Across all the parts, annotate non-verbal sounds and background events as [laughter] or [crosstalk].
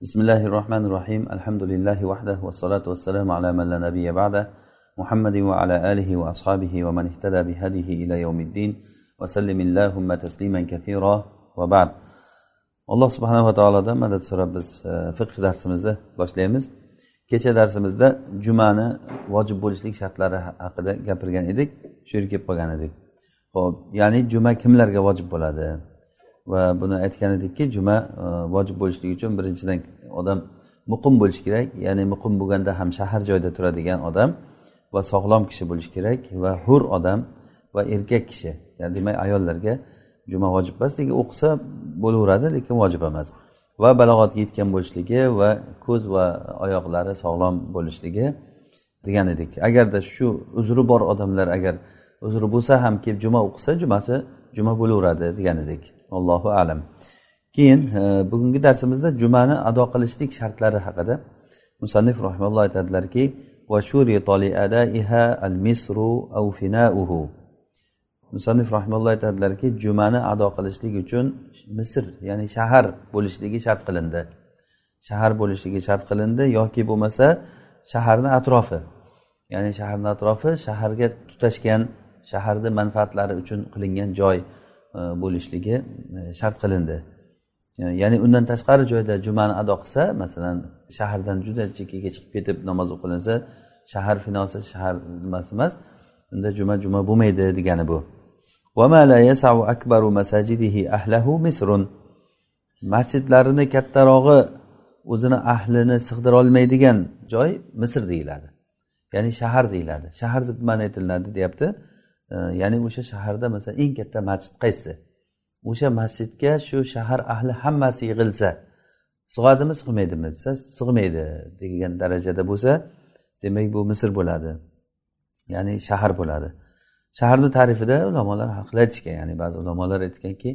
بسم الله الرحمن الرحيم الحمد لله وحده والصلاة والسلام على من لا نبي بعده محمد وعلى آله وأصحابه ومن اهتدى بهديه إلى يوم الدين وسلم اللهم تسليما كثيرا وبعد alloh subhanava taolodan madad so'rab biz fiqh darsimizni boshlaymiz kecha darsimizda jumani vojib bo'lishlik shartlari haqida gapirgan edik shu yerga kelib qolgan edik ho'p ya'ni juma kimlarga vojib bo'ladi Va buni aytgan edikki juma e, vojib bo'lishligi uchun birinchidan odam muqim bo'lishi kerak. Ya'ni muqim bo'lganda ham shahar joyda turadigan odam va sog'lom kishi bo'lishi kerak va hur odam va erkak kishi. Ya'ni demak ayollarga juma vojib emas lekin o'qisa bo'laveradi lekin vojib emas. Va balog'atga yetgan bo'lishligi va ko'z va oyoqlari sog'lom bo'lishligi degan edik. Agarda shu uzri bor odamlar agar uzri bo'lsa ham kelib juma o'qisa jumasi juma bo'laveradi degan edik allohu alam. Keyin e, bugungi darsimizda jumani ado qilishlik shartlari haqida musannif rahimalloh aytadilarki al misru finauhu. Musannif rahimalloh aytadilarki jumani ado qilishlik uchun misr ya'ni shahar bo'lishligi shart qilindi. Shahar bo'lishligi shart qilindi yoki bo'lmasa shaharni atrofi. Ya'ni shaharni atrofi shaharga tutashgan shaharni manfaatlari uchun qilingan joy e, bo'lishligi e, shart qilindi. E, ya'ni undan tashqari joyda jumani ado qilsa masalan shahardan juda chekkaga chiqib ketib namoz o'qilinsa shahar finosi shahar nimasi emas unda juma juma bo'lmaydi degani bu. Masjidlarini kattarog'i o'zini ahlini sig'dirolmaydigan joy misr deyiladi. Ya'ni shahar deyiladi. Shahar deb nima aytiladi deyapti. Ya'ni o'sha shaharda masalan eng katta masjid qaysi? O'sha masjidga shu shahar ahli hammasi yig'ilsa sig'adimi sig'maydimi desa sig'maydi degan darajada bo'lsa demak bu misr bo'ladi ya'ni shahar bo'ladi. Shaharni ta'rifida ulamolar har xil aytishgan ya'ni ba'zi ulamolar aytganki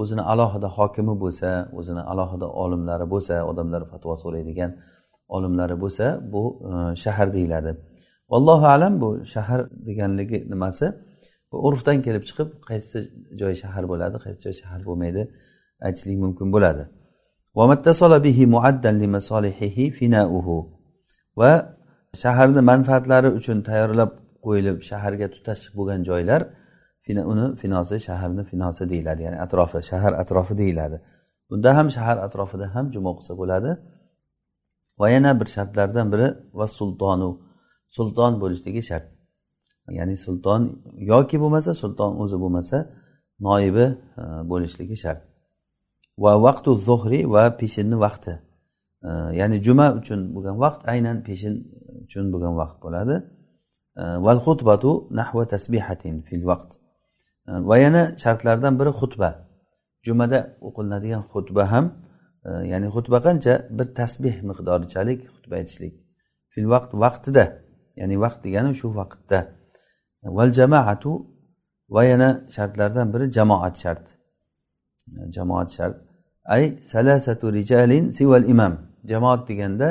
o'zini alohida hokimi bo'lsa o'zini alohida olimlari bo'lsa odamlar fatvo so'raydigan olimlari bo'lsa bu e, shahar deyiladi. Allohu alam bu shahar deganligi nimasi? Urfdan kelib chiqib qaysi joy shahar bo'ladi qaysi joy shahar bo'lmaydi aytishlik mumkin bo'ladi. Va shaharni manfaatlari uchun tayyorlab qo'yilib shaharga tutash bo'lgan joylar uni finosi shaharni finosi deyiladi ya'ni atrofi shahar atrofi deyiladi. Bunda ham shahar atrofida ham juma o'qisa bo'ladi. Va yana bir shartlardan biri va sultonu sulton bo'lishligi shart. Ya'ni sulton yoki bo'lmasa sulton o'zi bo'lmasa noibi e, bo'lishligi shart. Va vaqtu zuhri va peshinni vaqti. E, ya'ni juma uchun bo'lgan vaqt aynan peshin uchun bo'lgan vaqt bo'ladi. E, Val xutbatu nahva tasbihatin fil vaqt. Va yana shartlardan biri xutba. Jumada o'qilinadigan xutba ham ya'ni xutba qancha? Bir tasbeh miqdorichalik xutba aytishlik. Fil vaqt vaqtida ya'ni vaqt degani shu vaqtda. Val jamoatu va yana shartlardan biri jamoat shart. Jamoat shart. Ay salasatu rijalin sival imam. Jamoat deganda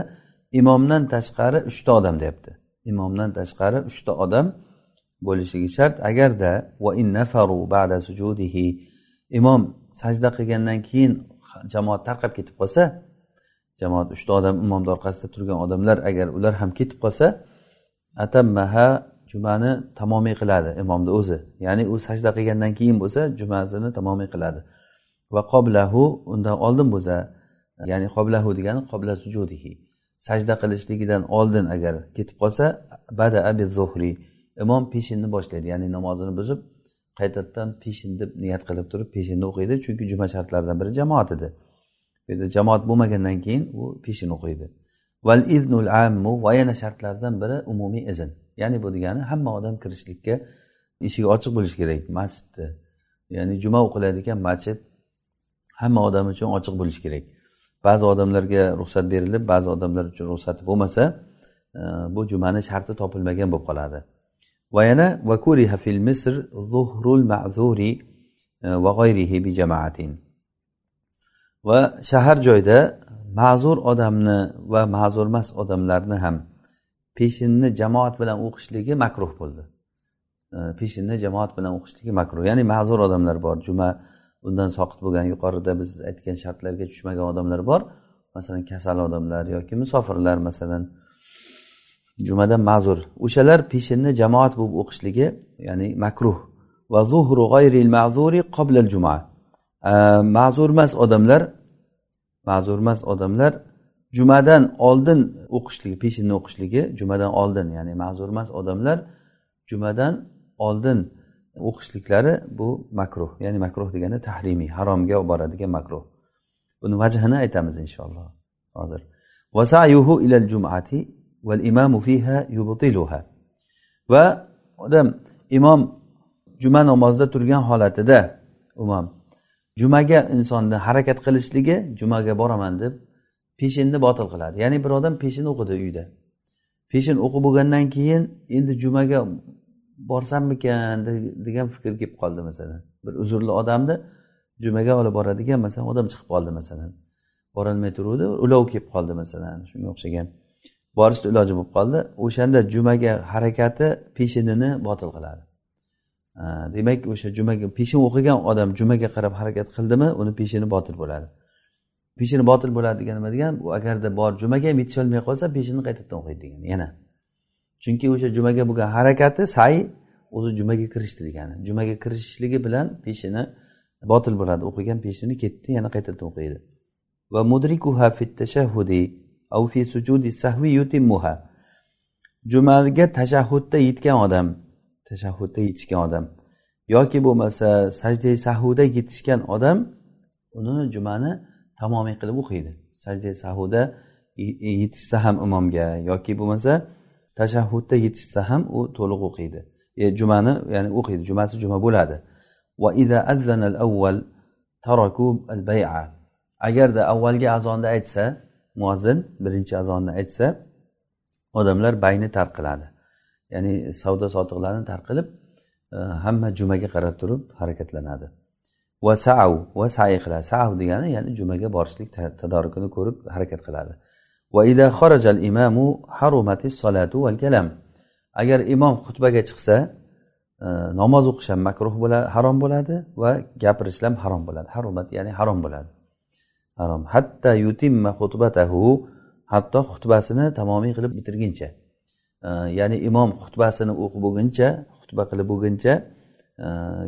imomdan tashqari uchta odam deyapti. Imomdan tashqari uchta odam bo'lishligi shart. Agarda va in nafaru ba'da sujudihi imom sajda qilgandan keyin jamoat tarqab ketib qolsa jamoat uchta odam imomni orqasida turgan odamlar agar ular ham ketib qolsa atammaha jumani tamomiy qiladi imomni o'zi. Ya'ni u sajda qilgandan keyin bo'lsa jumasini tamomiy qiladi. Va qoblahu undan oldin bo'lsa ya'ni qoblahu degani qobla sujudihi. Sajda qilishligidan oldin agar ketib qolsa bada abi zuhri imom peshinni boshlaydi. Ya'ni namozini buzib qaytadan peshin deb niyat qilib turib peshinni o'qiydi. Chunki juma shartlaridan biri jamoat edi. Bu yerda jamoat bo'lmagandan keyin u peshin o'qiydi. Val iznul ammu va yana shartlardan biri umumiy izn. Ya'ni bu degani hamma odam kirishlikka eshigi ochiq bo'lishi kerak. Masjidni ya'ni juma o'qiladigan masjid hamma odam uchun ochiq bo'lishi kerak. Ba'zi odamlarga ruxsat berilib ba'zi odamlar uchun ruxsati bo'lmasa e, bu jumani sharti topilmagan bo'lib qoladi. Va yana vakuriha fil misr zuhrul ma'zuri e, va g'ayrihi bi jamaatin. Va shahar joyda ma'zur odamni va ma'zur emas odamlarni ham peshinni jamoat bilan o'qishligi makruh bo'ldi. Peshinni jamoat bilan o'qishligi makruh. Ya'ni ma'zur odamlar bor. Juma undan soqit bo'lgan yuqorida biz aytgan shartlarga tushmagan odamlar bor. Masalan kasal odamlar yoki musofirlar masalan jumadan ma'zur. O'shalar peshinni jamoat bo'lib o'qishligi ya'ni makruh. Va zuhru g'ayril ma'zuri qoblal juma. Ma'zur emas odamlar ma'zur emas odamlar jumadan oldin o'qishligi peshinni o'qishligi jumadan oldin ya'ni ma'zur emas odamlar jumadan oldin o'qishliklari bu makruh ya'ni makruh degani tahrimiy haromga olib boradigan makruh. Buni vajhini aytamiz inshaalloh hozir. Vasayuhu ilal jumati val imamu fiha yubtiluha. Va odam imom juma namozida turgan holatida imom jumaga insonni harakat qilishligi jumaga boraman deb peshinni botil qiladi. Ya'ni bir odam peshin o'qidi uyda. Peshin o'qib bo'lgandan keyin endi jumaga borsammikan degan fikr kelib qoldi masalan. Bir uzrli odamni jumaga olib boradigan masalan odam chiqib qoldi masalan. Borolmay turuvdi ulov kelib qoldi masalan shunga o'xshagan. Borishni iloji bo'lib qoldi. O'shanda jumaga harakati peshinini botil qiladi. Demak o'sha jumaga peshin o'qigan odam jumaga qarab harakat qildimi uni peshini botil bo'ladi. Peshini botil bo'ladi degani nima degan? U agarda bor jumaga ham yetisholmay qolsa peshinni qaytadan o'qiydi degan yana. Chunki o'sha jumaga bo'lgan harakati say o'zi jumaga kirishdi degani. Jumaga kirishligi bilan peshini botil bo'ladi. O'qigan peshini ketdi yana qaytadan o'qiydi va mudrikuha fit tashahhudi aw fi sujudi sahvi yutimmuha. Jumaga tashahhudda yetgan odam tashahhudda yetishgan odam yoki bo'lmasa sajda sahuda yetishgan odam uni jumani tamomiy qilib o'qiydi sajda sahuda yetishsa ham imomga yoki bo'lmasa tashahhudda yetishsa ham u to'liq o'qiydi e, jumani ya'ni o'qiydi jumasi juma bo'ladi. Va ida al avval taraku al bay'a agarda avvalgi azonni aytsa muazzin birinchi azonni aytsa odamlar bayni tark qiladi. Ya'ni savdo sotiqlarni tark qilib e, hamma jumaga qarab turib harakatlanadi. Va sau va sai qiladi sau degani ya'ni jumaga borishlik tadorikini ko'rib harakat qiladi. Agar imom xutbaga chiqsa e, namoz o'qish ham makruh bo'ladi harom bo'ladi va gapirish ham harom bo'ladi. Harumat ya'ni harom bo'ladi. Harom. Hatta yutimma xutbatahu hatto xutbasini tamomiy qilib bitirguncha e, ya'ni imom xutbasini o'qib bo'lguncha xutba qilib bo'lguncha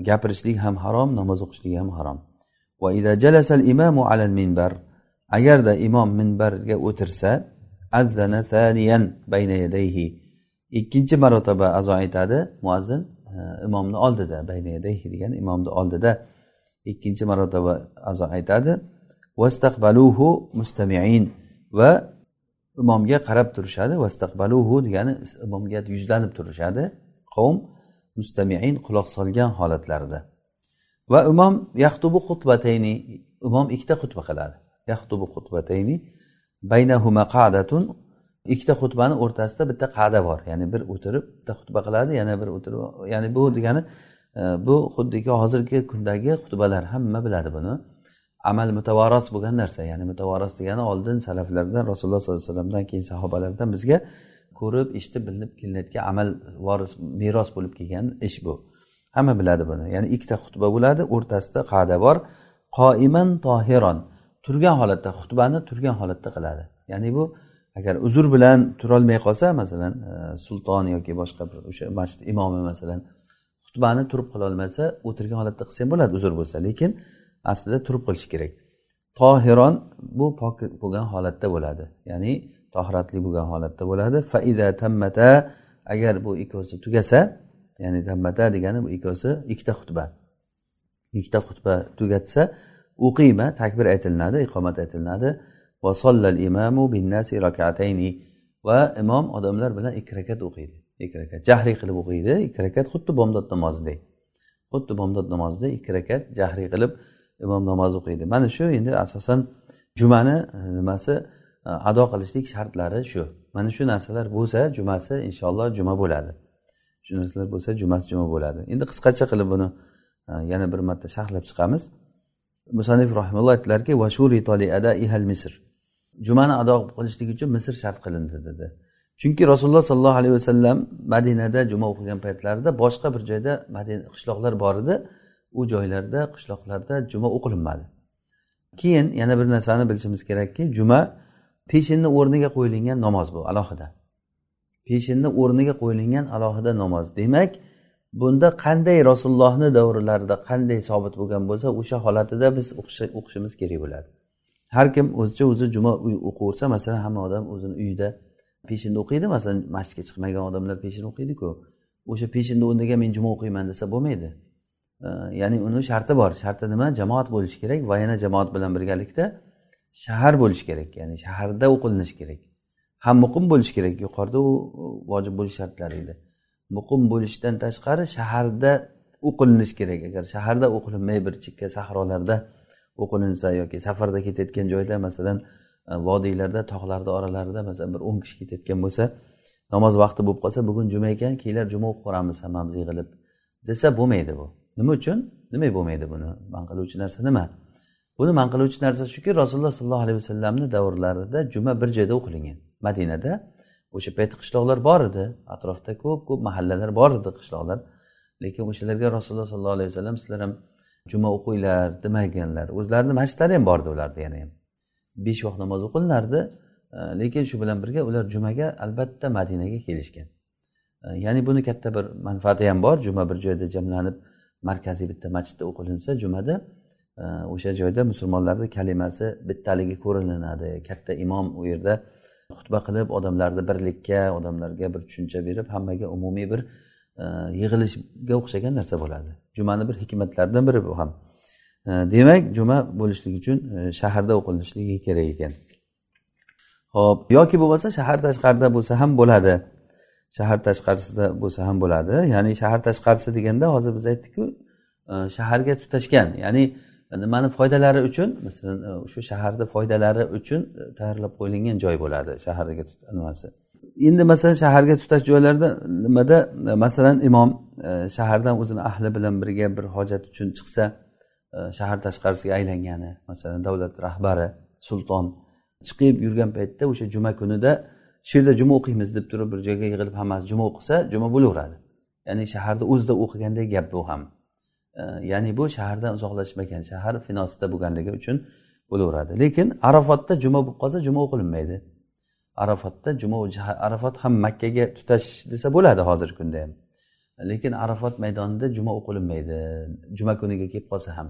gapirishlik ham harom namoz o'qishlik ham harom. Minbar agarda imom minbarga o'tirsa azzana thaniyan bayna yadayhi. Ikkinchi marotaba azo aytadi muazzin e, imomni oldida bayna yadayhi degani imomni oldida ikkinchi marotaba azo aytadi. Vastaqbaluhu mustamiin va imomga qarab turishadi. Vastaqbaluhu degani imomga yuzlanib turishadi. Qavm mustamiin quloq solgan holatlarida. Va imom yaxtubu xutbatayni imom ikkita xutba qiladi. Yaxtubu xutbatayni baynahuma qadatun ikkita xutbani o'rtasida bitta qa'da bor. Ya'ni bir o'tirib bitta xutba qiladi yana bir o'tirib ya'ni bu degani e, bu xuddiki hozirgi kundagi xutbalar hamma biladi buni. Amal mutavaros bo'lgan narsa ya'ni mutavaros degani oldin salaflardan rasululloh sollallohu alayhi vasallamdan keyin sahobalardan bizga ko'rib eshitib bilinib kelinayotgan amal voris meros bo'lib kelgan ish bu. Hamma biladi buni. Ya'ni ikkita xutba bo'ladi o'rtasida qa'da bor? Qoiman tohiron. Turgan holatda xutbani turgan holatda qiladi. Ya'ni bu agar uzr bilan turolmay qolsa masalan e, sulton yoki boshqa bir o'sha masjid imomi masalan xutbani turib qilolmasa o'tirgan holatda qilsa ham bo'ladi uzr bo'lsa. Lekin aslida turib qilish kerak. Tohiron bu pok bo'lgan holatda bo'ladi. Ya'ni tohiratli bo'lgan holatda bo'ladi. Faida tammata agar bu ikkovsi tugasa ya'ni tammata degani bu ikkovsi ikkita xutba. Ikkita xutba tugatsa uqima takbir aytilinadi iqomat aytilinadi va sollal imamu binnasi rakatayni. Va imom odamlar bilan ikki rakat o'qiydi. Ikki rakat jahriy qilib o'qiydi ikki rakat xuddi bomdod namozidek xuddi bomdod namozida ikki rakat jahriy qilib imom namoz o'qiydi. Mana shu endi asosan jumani eh, nimasi ado qilishlik shartlari shu. Mana shu narsalar bo'lsa jumasi inshaalloh juma bo'ladi. Shu narsalar bo'lsa jumasi juma bo'ladi. Endi qisqacha qilib buni e, yana bir marta sharhlab chiqamiz. Musanif rahimulloh aytdilarki misr. Jumani ado qilishlik uchun misr shart qilindi dedi. Chunki rasululloh sollallohu alayhi vasallam madinada juma o'qigan paytlarida boshqa bir joyda madina qishloqlar bor edi. U joylarda qishloqlarda juma o'qilinmadi. Keyin yana bir narsani bilishimiz kerakki juma peshinni o'rniga qo'yilgan namoz bu alohida. Peshinni o'rniga qo'yilgan alohida namoz. Demak bunda qanday rasulullohni davrlarida qanday sobit bo'lgan bo'lsa o'sha holatida biz o'qishimiz kerak bo'ladi. Har kim o'zicha o'zi juma o'qiversa masalan hamma odam o'zini uyida peshinda o'qiydi masalan masjidga chiqmagan odamlar peshin o'qiydiku. O'sha peshinni o'rniga men juma o'qiyman desa bo'lmaydi. Ya'ni uni sharti bor. Sharti nima? Jamoat bo'lishi kerak va yana jamoat bilan birgalikda shahar bo'lishi kerak ya'ni shaharda o'qilinishi kerak. Ham muqim bo'lishi kerak yuqorida u vojib bo'lish shartlari edi. Muqim bo'lishdan tashqari shaharda o'qilinishi kerak. Agar shaharda o'qilinmay bir chekka sahrolarda o'qilinsa yoki safarda ketayotgan joyda masalan e, vodiylarda tog'larni oralarida masalan bir o'n kishi ketayotgan bo'lsa namoz vaqti bo'lib qolsa bugun juma ekan kelar juma o'qib boramiz hammamiz yig'ilib desa bo'lmaydi bu. Nima uchun? Nima bo'lmaydi buni? Man qiluvchi narsa nima? Buni man qiluvchi narsa shuki rasululloh sollallohu alayhi vasallamni davrlarida juma bir joyda o'qilingan madinada o'sha payt qishloqlar bor edi. Atrofda ko'p ko'p mahallalar bor edi qishloqlar. Lekin o'shalarga rasululloh sollallohu alayhi vasallam sizlar ham juma o'qinglar demaganlar. O'zlarini masjidlari ham bor edi ularni yana ham. Besh vaqt namoz o'qilinardi. E, lekin shu bilan birga ular jumaga albatta madinaga kelishgan. E, ya'ni buni katta bir manfaati ham bor. Juma bir joyda jamlanib markaziy bitta masjidda o'qilinsa jumada o'sha joyda musulmonlarni kalimasi bittaligi ko'rinadi katta imom u yerda xutba qilib odamlarni birlikka odamlarga bir tushuncha berib hammaga umumiy bir e, yig'ilishga o'xshagan narsa bo'ladi. Jumani bir hikmatlaridan biri bu ham. E, demak juma bo'lishligi uchun e, shaharda o'qilinishligi kerak ekan. Ho'p yoki bo'lmasa shahar tashqarida bo'lsa ham bo'ladi. Shahar tashqarisida bo'lsa ham bo'ladi. Ya'ni shahar tashqarisi deganda hozir biz aytdikku shaharga tutashgan. Ya'ni nimani foydalari uchun masalan o'sha shu shaharni foydalari uchun e, tayyorlab qo'yilgan joy bo'ladi shahardagi nimasi. Endi masalan shaharga tutash joylarda nimada? E, masalan imom shahardan o'zini ahli bilan birga bir hojat uchun chiqsa shahar tashqarisiga aylangani masalan davlat rahbari sulton chiqib yurgan paytda o'sha juma kunida shu yerda juma o'qiymiz deb turib bir joyga yig'ilib hammasi juma o'qisa juma bo'laveradi. Ya'ni shaharda o'zida o'qiganday gap bu ham. Ya'ni bu shahardan uzoqlashmagan shahar finosida bo'lganligi uchun bo'laveradi. Lekin arafotda juma bo'lib qolsa juma o'qilinmaydi. Arafotda juma arafot ham makkaga tutash desa bo'ladi hozirgi kunda ham. Lekin arafot maydonida juma o'qilinmaydi. Juma kuniga kelib qolsa ham.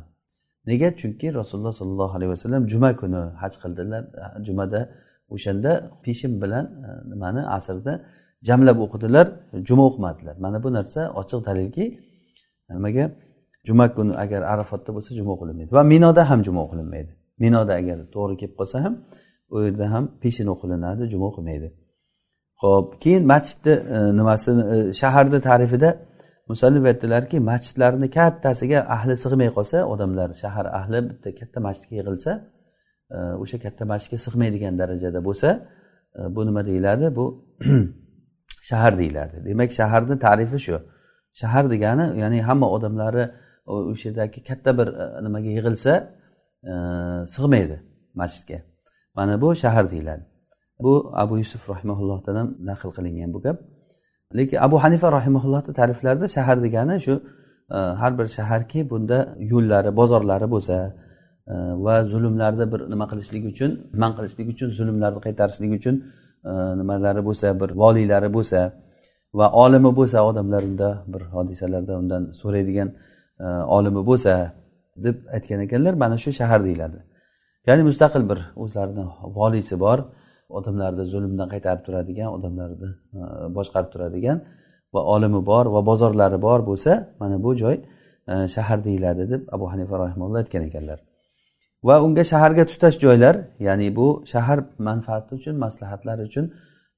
Nega? Chunki rasululloh sollallohu alayhi vasallam juma kuni haj qildilar. Jumada o'shanda peshin bilan e, nimani asrda jamlab o'qidilar. Juma o'qimadilar. Mana bu narsa ochiq dalilki nimaga? Juma kuni agar arafotda bo'lsa juma o'qilinmaydi va minoda ham juma o'qilinmaydi minoda agar to'g'ri kelib qolsa ham u yerda ham peshin o'qilinadi juma o'qilmaydi ho'p keyin masjidni e, nimasini e, shaharni tarifida musallif aytdilarki masjidlarni kattasiga ahli sig'may qolsa odamlar shahar ahli bitta katta masjidga yig'ilsa e, o'sha katta masjidga sig'maydigan darajada bo'lsa bu nima deyiladi? Bu [clears throat] shahar deyiladi. Demak shaharni tarifi shu. Shahar degani ya'ni hamma odamlari o'sha yerdagi katta bir e, nimaga yig'ilsa e, sig'maydi masjidga. Mana bu shahar deyiladi. Bu abu yusuf rahimaullohdan ham naql qilingan bu gap. Lekin abu hanifa rahimaullohni ta'riflarida shahar degani shu e, har bir shaharki bunda yo'llari bozorlari bo'lsa va zulmlarni bir nima qilishlik uchun man qilishlik uchun zulmlarni qaytarishlik uchun nimalari bo'lsa bir voliylari bo'lsa va olimi bo'lsa odamlar unda bir hodisalarda undan so'raydigan E, olimi bo'lsa deb aytgan ekanlar mana shu shahar deyiladi. Ya'ni mustaqil bir o'zlarini voliysi bor. Odamlarni zulmdan qaytarib turadigan odamlarni e, boshqarib turadigan va olimi bor va bozorlari bor bo'lsa mana bu joy e, shahar deyiladi deb abu hanifa rahimulloh aytgan ekanlar. Va unga shaharga tutash joylar ya'ni bu shahar manfaati uchun maslahatlari uchun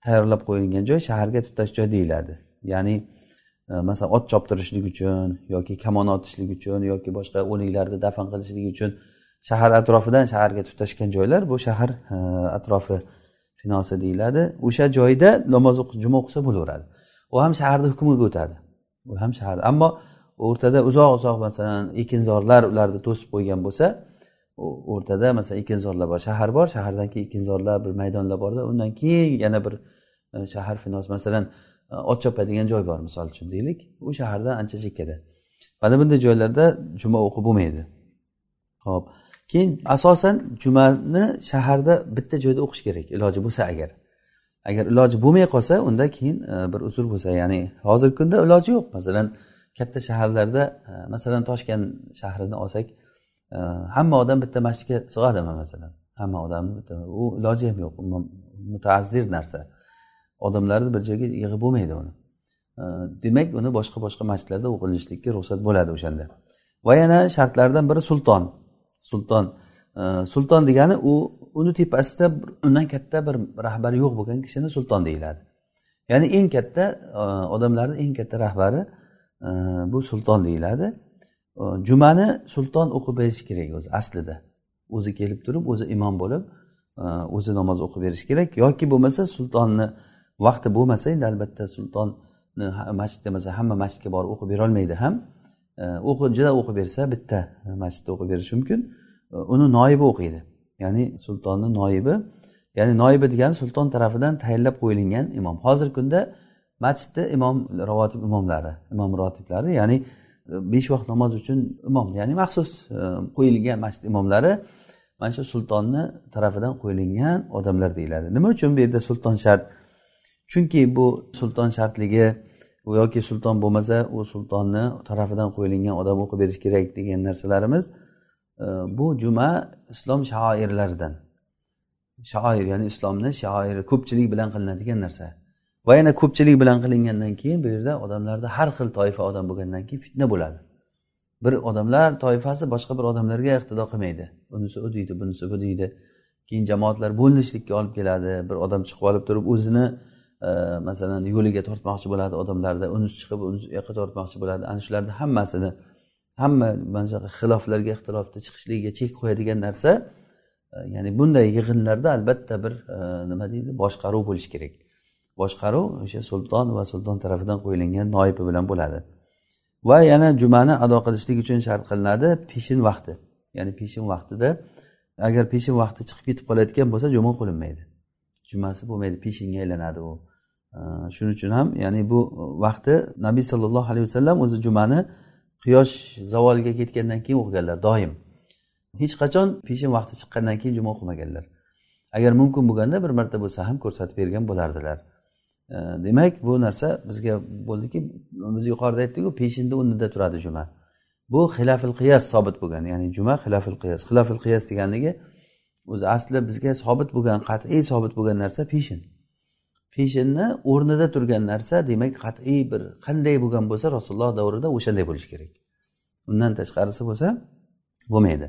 tayyorlab qo'yilgan joy shaharga tutash joy deyiladi. Ya'ni E, masalan ot choptirishlik uchun yoki kamon otishlik uchun yoki boshqa o'liklarni dafn qilishlik uchun shahar atrofidan shaharga tutashgan joylar bu shahar e, atrofi finosi deyiladi. O'sha joyda namoz juma o'qisa bo'laveradi. U ham shaharni hukmiga o'tadi. U ham shahar ammo o'rtada uzoq uzoq masalan ekinzorlar ularni to'sib qo'ygan bo'lsa o'rtada masalan ekinzorlar bor shahar bor shahardan keyin ekinzorlar bir maydonlar borda undan keyin yana bir e, shahar finosi. Masalan ot chopadigan joy bor misol uchun deylik. U shahardan ancha chekkada. Mana bunday joylarda juma o'qib bo'lmaydi. Ho'p keyin asosan jumani shaharda bitta joyda o'qish kerak iloji bo'lsa agar. Agar iloji bo'lmay qolsa unda keyin e, bir uzr bo'lsa ya'ni hozirgi kunda iloji yo'q. Masalan katta shaharlarda e, masalan toshkent shahrini olsak e, hamma odam bitta masjidga sig'adimi masalan? Hamma odam bitta u iloji ham yo'q mutaazzir narsa. Odamlarni bir joyga yig'ib bo'lmaydi uni. Demak uni boshqa boshqa masjidlarda o'qilishlikka ruxsat bo'ladi o'shanda. Va yana shartlardan biri sulton. Sulton sulton degani u uni tepasida undan katta bir rahbar yo'q bo'lgan kishini sulton deyiladi. Ya'ni eng katta e, odamlarni eng katta rahbari e, bu sulton deyiladi. E, jumani sulton o'qib berishi kerak o'zi aslida. O'zi kelib turib o'zi imom bo'lib o'zi namoz o'qib berishi kerak yoki bo'lmasa sultonni vaqti bo'lmasa endi albatta sultonni e, masjidda masalan hamma masjidga borib o'qib berolmaydi ham. E, o'qi juda o'qib bersa bitta masjidda o'qib berishi mumkin. E, uni noibi o'qiydi. Ya'ni sultonni noibi ya'ni noibi degani sulton tarafidan tayinlab qo'yilgan imom. Hozirgi kunda masjidda imom ravotib imomlari imom rotiblari ya'ni besh vaqt namoz uchun imom. Ya'ni maxsus qo'yilgan masjid imomlari mana shu sultonni tarafidan qo'yilgan odamlar deyiladi. Nima uchun bu yerda sulton shart chunki bu sulton shartligi yoki sulton bo'lmasa u sultonni tarafidan qo'yilgan odam o'qib berish kerak degan narsalarimiz e, bu juma islom shoirlaridan shoir ya'ni islomni shoiri ko'pchilik bilan qilinadigan narsa. Va yana ko'pchilik bilan qilingandan keyin bu yerda odamlarda har xil toifa odam bo'lgandan keyin fitna bo'ladi. Bir odamlar toifasi boshqa bir odamlarga iqtido qilmaydi. Unisi u deydi bunisi bu deydi. Keyin jamoatlar bo'linishlikka olib keladi. Bir odam chiqib olib turib o'zini masalan yo'liga tortmoqchi bo'ladi odamlarni unisi chiqib uni yoqqa tortmoqchi bo'ladi. Ana shularni hammasini hamma mana shunaqa xiloflarga ixtilofni chiqishligiga chek qo'yadigan narsa e, ya'ni bunday yig'inlarda albatta bir e, nima deydi boshqaruv bo'lishi kerak. Boshqaruv o'sha sulton va sulton tarafidan qo'yilgan noibi bilan bo'ladi. Va yana jumani ado qilishlik uchun shart qilinadi peshin vaqti. Ya'ni peshin vaqtida agar peshin vaqti chiqib ketib qolayotgan bo'lsa juma qilinmaydi jumasi bo'lmaydi peshinga aylanadi u. shuning uchun ham ya'ni bu vaqti nabiy sollallohu alayhi vasallam o'zi jumani quyosh zavolga ketgandan keyin o'qiganlar doim. Hech qachon peshin vaqti chiqqandan keyin juma o'qimaganlar. Agar mumkin bo'lganda bir marta bo'lsa ham ko'rsatib bergan bo'lardilar. Demak bu narsa bizga bo'ldiki biz yuqorida aytdikku peshinni o'rnida turadi juma. Bu xilafil qiyas sobit bo'lgan ya'ni juma xilafil qiyas. Xilafil qiyas deganligi o'zi aslida bizga sobit bo'lgan qat'iy sobit bo'lgan narsa peshin. Peshinni o'rnida turgan narsa demak qat'iy bir qanday bo'lgan bo'lsa rasululloh davrida o'shanday bo'lishi kerak. Undan tashqarisi bo'lsa bo'lmaydi.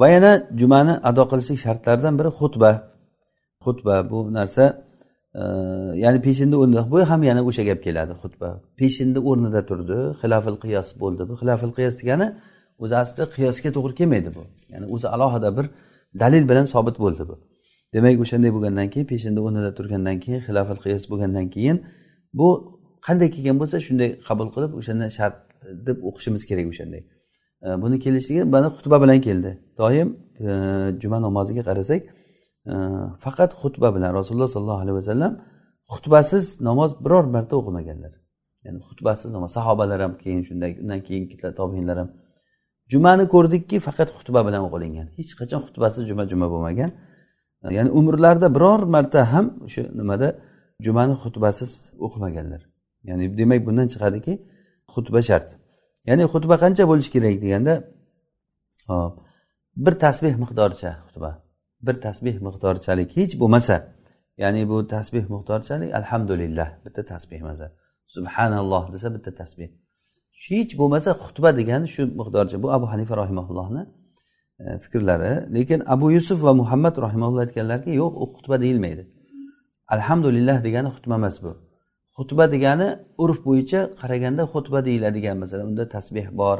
Va yana jumani ado qilishlik shartlaridan biri xutba. Xutba bu narsa e, ya'ni peshinni o'rnida bu ham yana o'sha gap keladi xutba. Peshinni o'rnida turdi xilofil qiyos bo'ldi. Bu xilofil qiyos degani o'zi aslida qiyosga to'g'ri kelmaydi bu. Ya'ni o'zi alohida bir dalil bilan sobit bo'ldi bu. Demak o'shanday bo'lgandan keyin peshinda o'rnida turgandan keyin xilofat qiyos bo'lgandan keyin bu qanday kelgan bo'lsa shunday qabul qilib o'shanda shart deb o'qishimiz kerak o'shanday. Buni kelishligi mana xutba bilan keldi. Doim juma namoziga qarasak faqat xutba bilan rasululloh sollallohu alayhi vasallam xutbasiz namoz biror marta o'qimaganlar. Ya'ni xutbasiz namoz sahobalar ham keyin shunday undan keyingi tobiinlar ham. Jumani ko'rdikki faqat xutba bilan o'qilingan. Hech qachon xutbasiz juma juma bo'lmagan. Ya'ni umrlarida biror marta ham o'sha nimada jumani xutbasiz o'qimaganlar. Ya'ni demak bundan chiqadiki xutba shart. Ya'ni xutba qancha bo'lishi kerak deganda hop bir tasbeh miqdoricha xutba bir tasbeh miqdorichalik hech bo'lmasa ya'ni bu tasbeh miqdorichalik alhamdulillah bitta tasbeh masalan subhanalloh desa bitta tasbeh hech bo'lmasa xutba degani shu miqdorcha. Bu abu hanifa rahimaullohni E, fikrlari. Lekin abu yusuf va muhammad rahimaulloh aytganlarki yo'q u xutba deyilmaydi. Alhamdulillah degani xutba emas bu. Xutba degani urf bo'yicha qaraganda xutba deyiladigan masalan unda tasbeh bor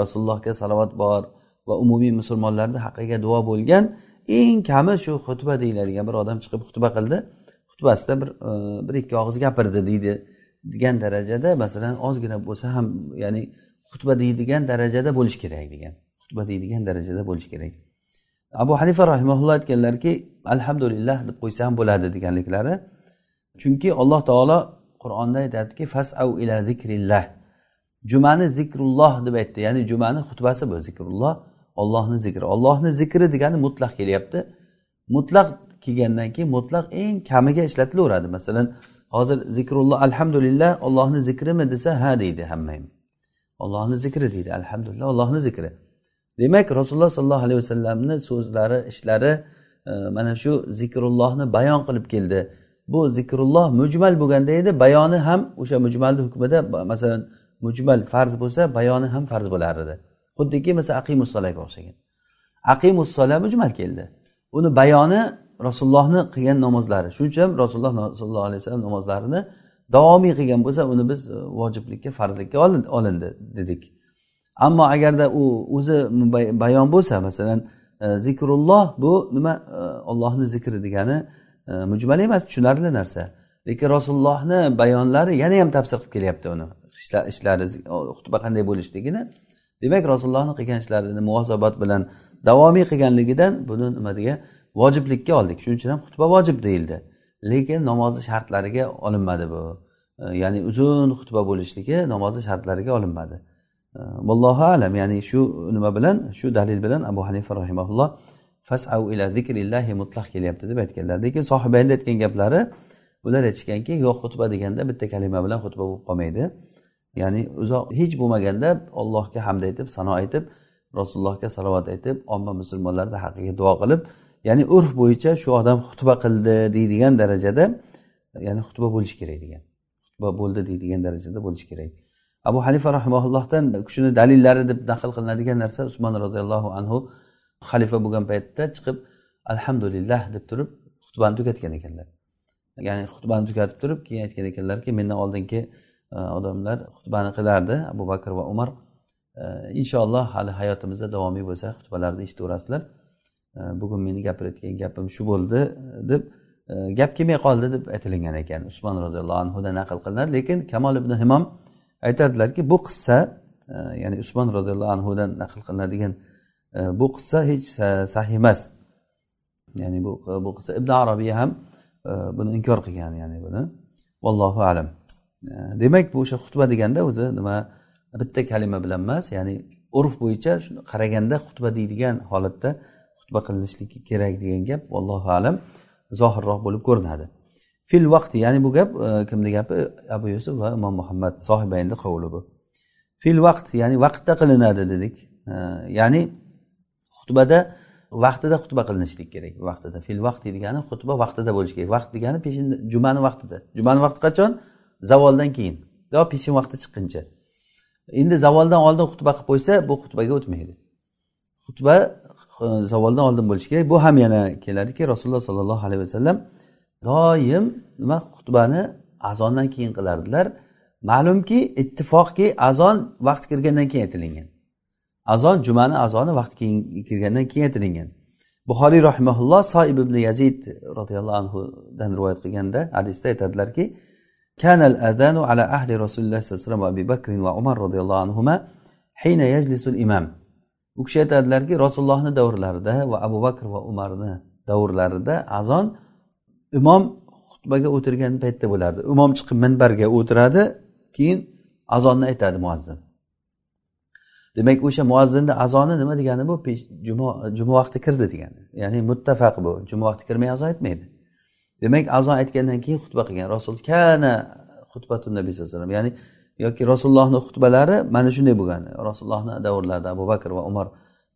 rasulullohga salovat bor va umumiy musulmonlarni haqqiga duo bo'lgan eng kami shu xutba deyiladigan bir odam chiqib xutba qildi. Xutbasida bir e, bir ikki og'iz gapirdi deydi degan darajada masalan ozgina bo'lsa ham ya'ni xutba deydigan darajada bo'lishi kerak degan. Xutba deydigan darajada bo'lishi kerak. Abu hanifa rahimaulloh aytganlarki alhamdulillah deb qo'ysa ham bo'ladi deganliklari. Chunki alloh taolo qur'onda aytyaptiki fasau ila zikrillah. Jumani zikrulloh deb aytdi. Ya'ni jumani xutbasi bu zikrulloh. Ollohni zikri. Ollohni zikri degani mutlaq kelyapti. Mutlaq kelgandan keyin mutlaq eng kamiga ishlatilaveradi. Masalan hozir zikrulloh alhamdulillah ollohni zikrimi desa ha deydi hamma ham ollohni zikri deydi. Alhamdulillah ollohni zikri demak rasululloh sollallohu alayhi vasallamni so'zlari ishlari e, mana shu zikrullohni bayon qilib keldi. Bu zikrulloh mujmal bo'lganda edi bayoni ham o'sha mujmalni hukmida masalan mujmal farz bo'lsa bayoni ham farz bo'lar edi. Xuddiki masalan aqimussolaga o'xshagan. Aqimussola mujmal keldi. Uni bayoni rasulullohni qilgan namozlari. Shuning uchun ham rasululloh sollallohu alayhi vasallam namozlarini davomiy qilgan bo'lsa uni biz e, vojiblikka farzlikka olindi dedik. Ammo agarda u o'zi bayon bo'lsa masalan e, zikrulloh bu nima e, ollohni zikri degani e, mujmal emas tushunarli narsa. Lekin rasulullohni bayonlari yana ham tafsir qilib kelyapti uni. Ishlari xutba qanday bo'lishligini. Demak rasulullohni qilgan ishlarini muvosabat bilan davomiy qilganligidan buni nima degan vojiblikka oldik. Shuning uchun ham xutba vojib deyildi. Lekin namozni shartlariga olinmadi bu. Ya'ni uzun xutba bo'lishligi namozni shartlariga olinmadi. Vallohu alam. Ya'ni shu nima bilan shu dalil bilan abu hanifa rahimaulloh fasau ila zikrillahi mutlaq kelyapti deb aytganlar. Lekin sohibayni aytgan gaplari ular aytishganki yo'q xutba deganda bitta kalima bilan xutba bo'lib qolmaydi. Ya'ni uzoq hech bo'lmaganda allohga hamd aytib sano aytib rasulullohga salovat aytib omma musulmonlarni haqqiga duo qilib ya'ni urf bo'yicha shu odam xutba qildi deydigan darajada ya'ni xutba bo'lishi kerak degan xutba bo'ldi deydigan darajada bo'lishi kerak. Abu hanifa rahimaullohdan shuni dalillari deb naql qilinadigan narsa usmon roziyallohu anhu xalifa bo'lgan paytda chiqib alhamdulillah deb turib xutbani tugatgan ekanlar. Ya'ni xutbani tugatib turib keyin aytgan ekanlarki mendan oldingi e, odamlar xutbani qilardi abu bakr va umar. E, inshaalloh hali hayotimizda davomiy bo'lsa xutbalarni eshitaverasizlar. E, bugun meni gapirayotgan gapim shu bo'ldi deb gap kelmay qoldi deb aytilingan ekan usmon roziyallohu anhudan naql qilinadi lekin kamol ibn himom aytadilarki bu qissa e, ya'ni usmon roziyallohu anhudan naql qilinadigan e, bu qissa hech sahih emas. Ya'ni bu bu qissa ibn arabiy ham e, buni inkor qilgan ya'ni buni. Vallohu alam. Demak bu o'sha xutba deganda o'zi nima bitta kalima bilan emas ya'ni urf bo'yicha shuni qaraganda xutba deydigan holatda xutba qilinishligi kerak degan gap vallohu alam zohirroq bo'lib ko'rinadi. Fil vaqti ya'ni bu gap e, kimni gapi? Abu yusuf va imom muhammad sohibayni qovuli bu. Fil vaqt ya'ni vaqtda qilinadi dedik. E, ya'ni xutbada vaqtida xutba qilinishlik kerak. Vaqtida. Fil vaqt degani xutba vaqtida bo'lishi kerak. Vaqt degani peshin jumani vaqtida. Jumani vaqti qachon? Zavoldan keyin. Yo peshin vaqti chiqquncha. Endi zavoldan oldin xutba qilib qo'ysa bu xutbaga o'tmaydi. Xutba e, zavoldan oldin bo'lishi kerak. Bu ham yana keladiki rasululloh sollallohu alayhi vasallam doim nima xutbani azondan keyin qilardilar? Ma'lumki ittifoqki azon vaqt kirgandan keyin aytilingan azon jumani azoni vaqt keyin kirgandan keyin aytilingan buxoriy rahimaulloh soib ibn yazid roziyallohu anhudan rivoyat qilganda hadisda aytadilarki kanal azanu ala ahli rasululloh sallallohu alayhi vasallam va abi va umar roziyallohu anhuma hina yajlisul imam. U kishi aytadilarki rasulullohni davrlarida va abu bakr va umarni davrlarida azon imom xutbaga o'tirgan paytda bo'lardi. Imom chiqib minbarga o'tiradi keyin azonni aytadi muazzin. Demak o'sha muazzinni azoni nima degani bu? Juma juma vaqti kirdi degani. Ya'ni muttafaq bu. Juma vaqti kirmay azon aytmaydi. Demak azon aytgandan keyin xutba qilgan. Rasul kana xutbatu nabiy sallallohu alayhi vasallam. Ya'ni yoki rasulullohni xutbalari mana shunday bo'lgan rasulullohni davrlarida abu bakr va umar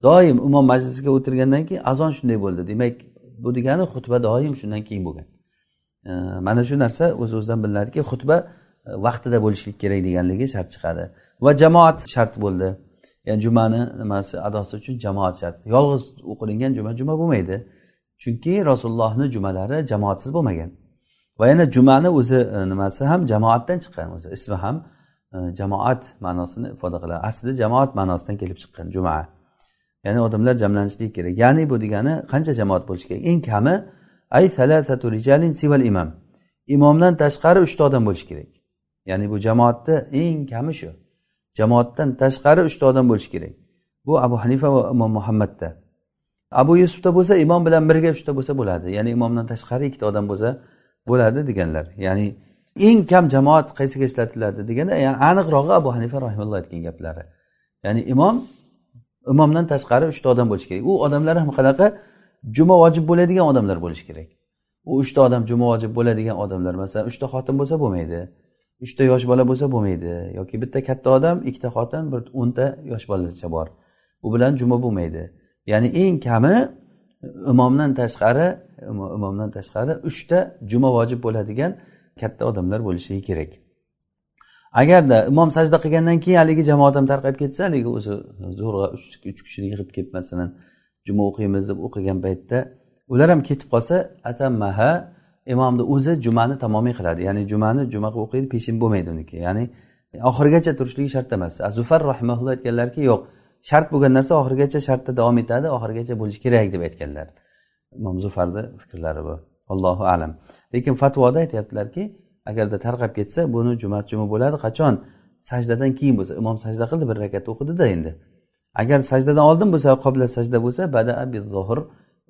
doim imom majlisiga o'tirgandan keyin azon shunday bo'ldi. Demak bu degani xutba doim shundan keyin bo'lgan. Mana shu narsa o'z o'zidan bilinadiki xutba e, vaqtida bo'lishlik kerak deganligi shart chiqadi. Va jamoat shart bo'ldi. Ya'ni jumani nimasi adosi uchun jamoat shart. Yolg'iz o'qilingan juma juma bo'lmaydi. Chunki rasulullohni jumalari jamoatsiz bo'lmagan. Va yana jumani o'zi e, nimasi ham jamoatdan chiqqan o'zi. Ismi ham e, jamoat ma'nosini ifoda qiladi. Aslida jamoat ma'nosidan kelib chiqqan juma. Ya'ni odamlar jamlanishligi kerak. Ya'ni bu degani qancha jamoat bo'lishi kerak? Eng kami ay rijalin sival imam. Imomdan tashqari uchta odam bo'lishi kerak. Ya'ni bu jamoatda eng kami shu. Jamoatdan tashqari uchta odam bo'lishi kerak. Bu abu hanifa va imom muhammadda. Abu yusufda bo'lsa imom bilan birga uchta bo'lsa bo'ladi. Ya'ni imomdan tashqari ikkita odam bo'lsa bo'ladi deganlar. Ya'ni eng kam jamoat qaysiga ishlatiladi deganda yani aniqrog'i abu hanifa rahimalloh aytgan gaplari. Ya'ni imom imomdan tashqari uchta odam bo'lishi kerak. U odamlar ham qanaqa? Juma vojib bo'ladigan odamlar bo'lishi kerak. U uchta odam juma vojib bo'ladigan odamlar masalan uchta xotin bo'lsa bo'lmaydi uchta yosh bola bo'lsa bo'lmaydi yoki bitta katta odam ikkita xotin bir o'nta yosh bolacha bor. U bilan juma bo'lmaydi. Ya'ni eng kami imomdan tashqari imomdan tashqari uchta juma vojib bo'ladigan katta odamlar bo'lishligi kerak. Agarda imom sajda qilgandan keyin haligi jamoat ham tarqab ketsa haligi o'zi zo'rg'a uch kishini yig'ib kelib masalan juma o'qiymiz deb o'qigan paytda ular ham ketib qolsa atammaha imomni o'zi jumani tamomiy qiladi. Ya'ni jumani juma qilib o'qiydi peshin bo'lmaydi uniki. Ya'ni oxirigacha turishligi shart emas. Zufar rahimaulloh aytganlarki yo'q shart bo'lgan narsa oxirigacha shartda davom etadi oxirigacha bo'lishi kerak deb aytganlar. Imom zufarni fikrlari bu. Allohu alam. Lekin fatvoda aytyaptilarki agarda tarqab ketsa buni jumasi juma bo'ladi. Qachon? Sajdadan keyin bo'lsa. Imom sajda qildi bir rakat o'qidida endi. Agar sajdadan oldin bo'lsa qobla sajda bo'lsa bada zohir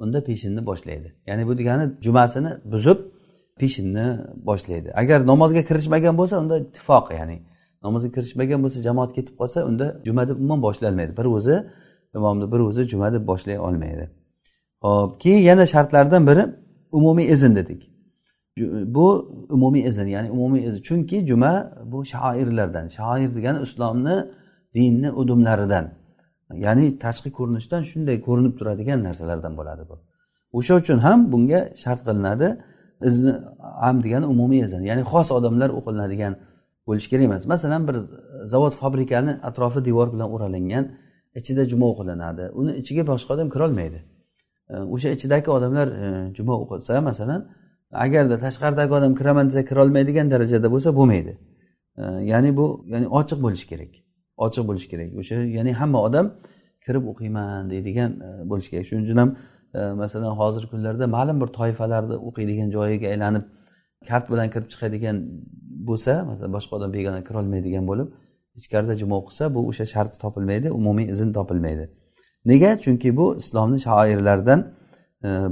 unda peshinni boshlaydi. Ya'ni bu degani jumasini buzib peshinni boshlaydi. Agar namozga kirishmagan bo'lsa unda ittifoq ya'ni namozga kirishmagan bo'lsa jamoat ketib qolsa unda juma deb umuman boshlanmaydi. Bir o'zi imomni bir o'zi juma deb boshlay olmaydi. Hop keyin yana shartlardan biri umumiy izn dedik. Bu umumiy izn ya'ni umumiy izn chunki juma bu shoirlardan shoir degani islomni dinni udumlaridan ya'ni tashqi ko'rinishdan shunday ko'rinib turadigan narsalardan bo'ladi bu. O'sha uchun ham bunga shart qilinadi. Izni am degani umumiy izn ya'ni xos odamlar o'qilinadigan bo'lishi kerak emas. Masalan bir zavod fabrikani atrofi devor bilan o'ralingan ichida juma o'qilinadi. Uni ichiga boshqa odam kirolmaydi. O'sha ichidagi odamlar e, juma o'qisa masalan agarda tashqaridagi odam kiraman desa kirolmaydigan darajada bo'lsa bo'lmaydi. Ya'ni bu ya'ni ochiq bo'lishi kerak. Ochiq bo'lishi kerak. O'sha ya'ni hamma odam kirib o'qiyman deydigan e, bo'lishi kerak. Shuning uchun ham e, masalan hozirgi kunlarda ma'lum bir toifalarni o'qiydigan joyiga aylanib kart bilan kirib chiqadigan bo'lsa masalan boshqa odam begona kirolmaydigan bo'lib ichkarida juma o'qisa bu o'sha sharti topilmaydi umumiy izn topilmaydi. Nega? Chunki bu islomni shoirlaridan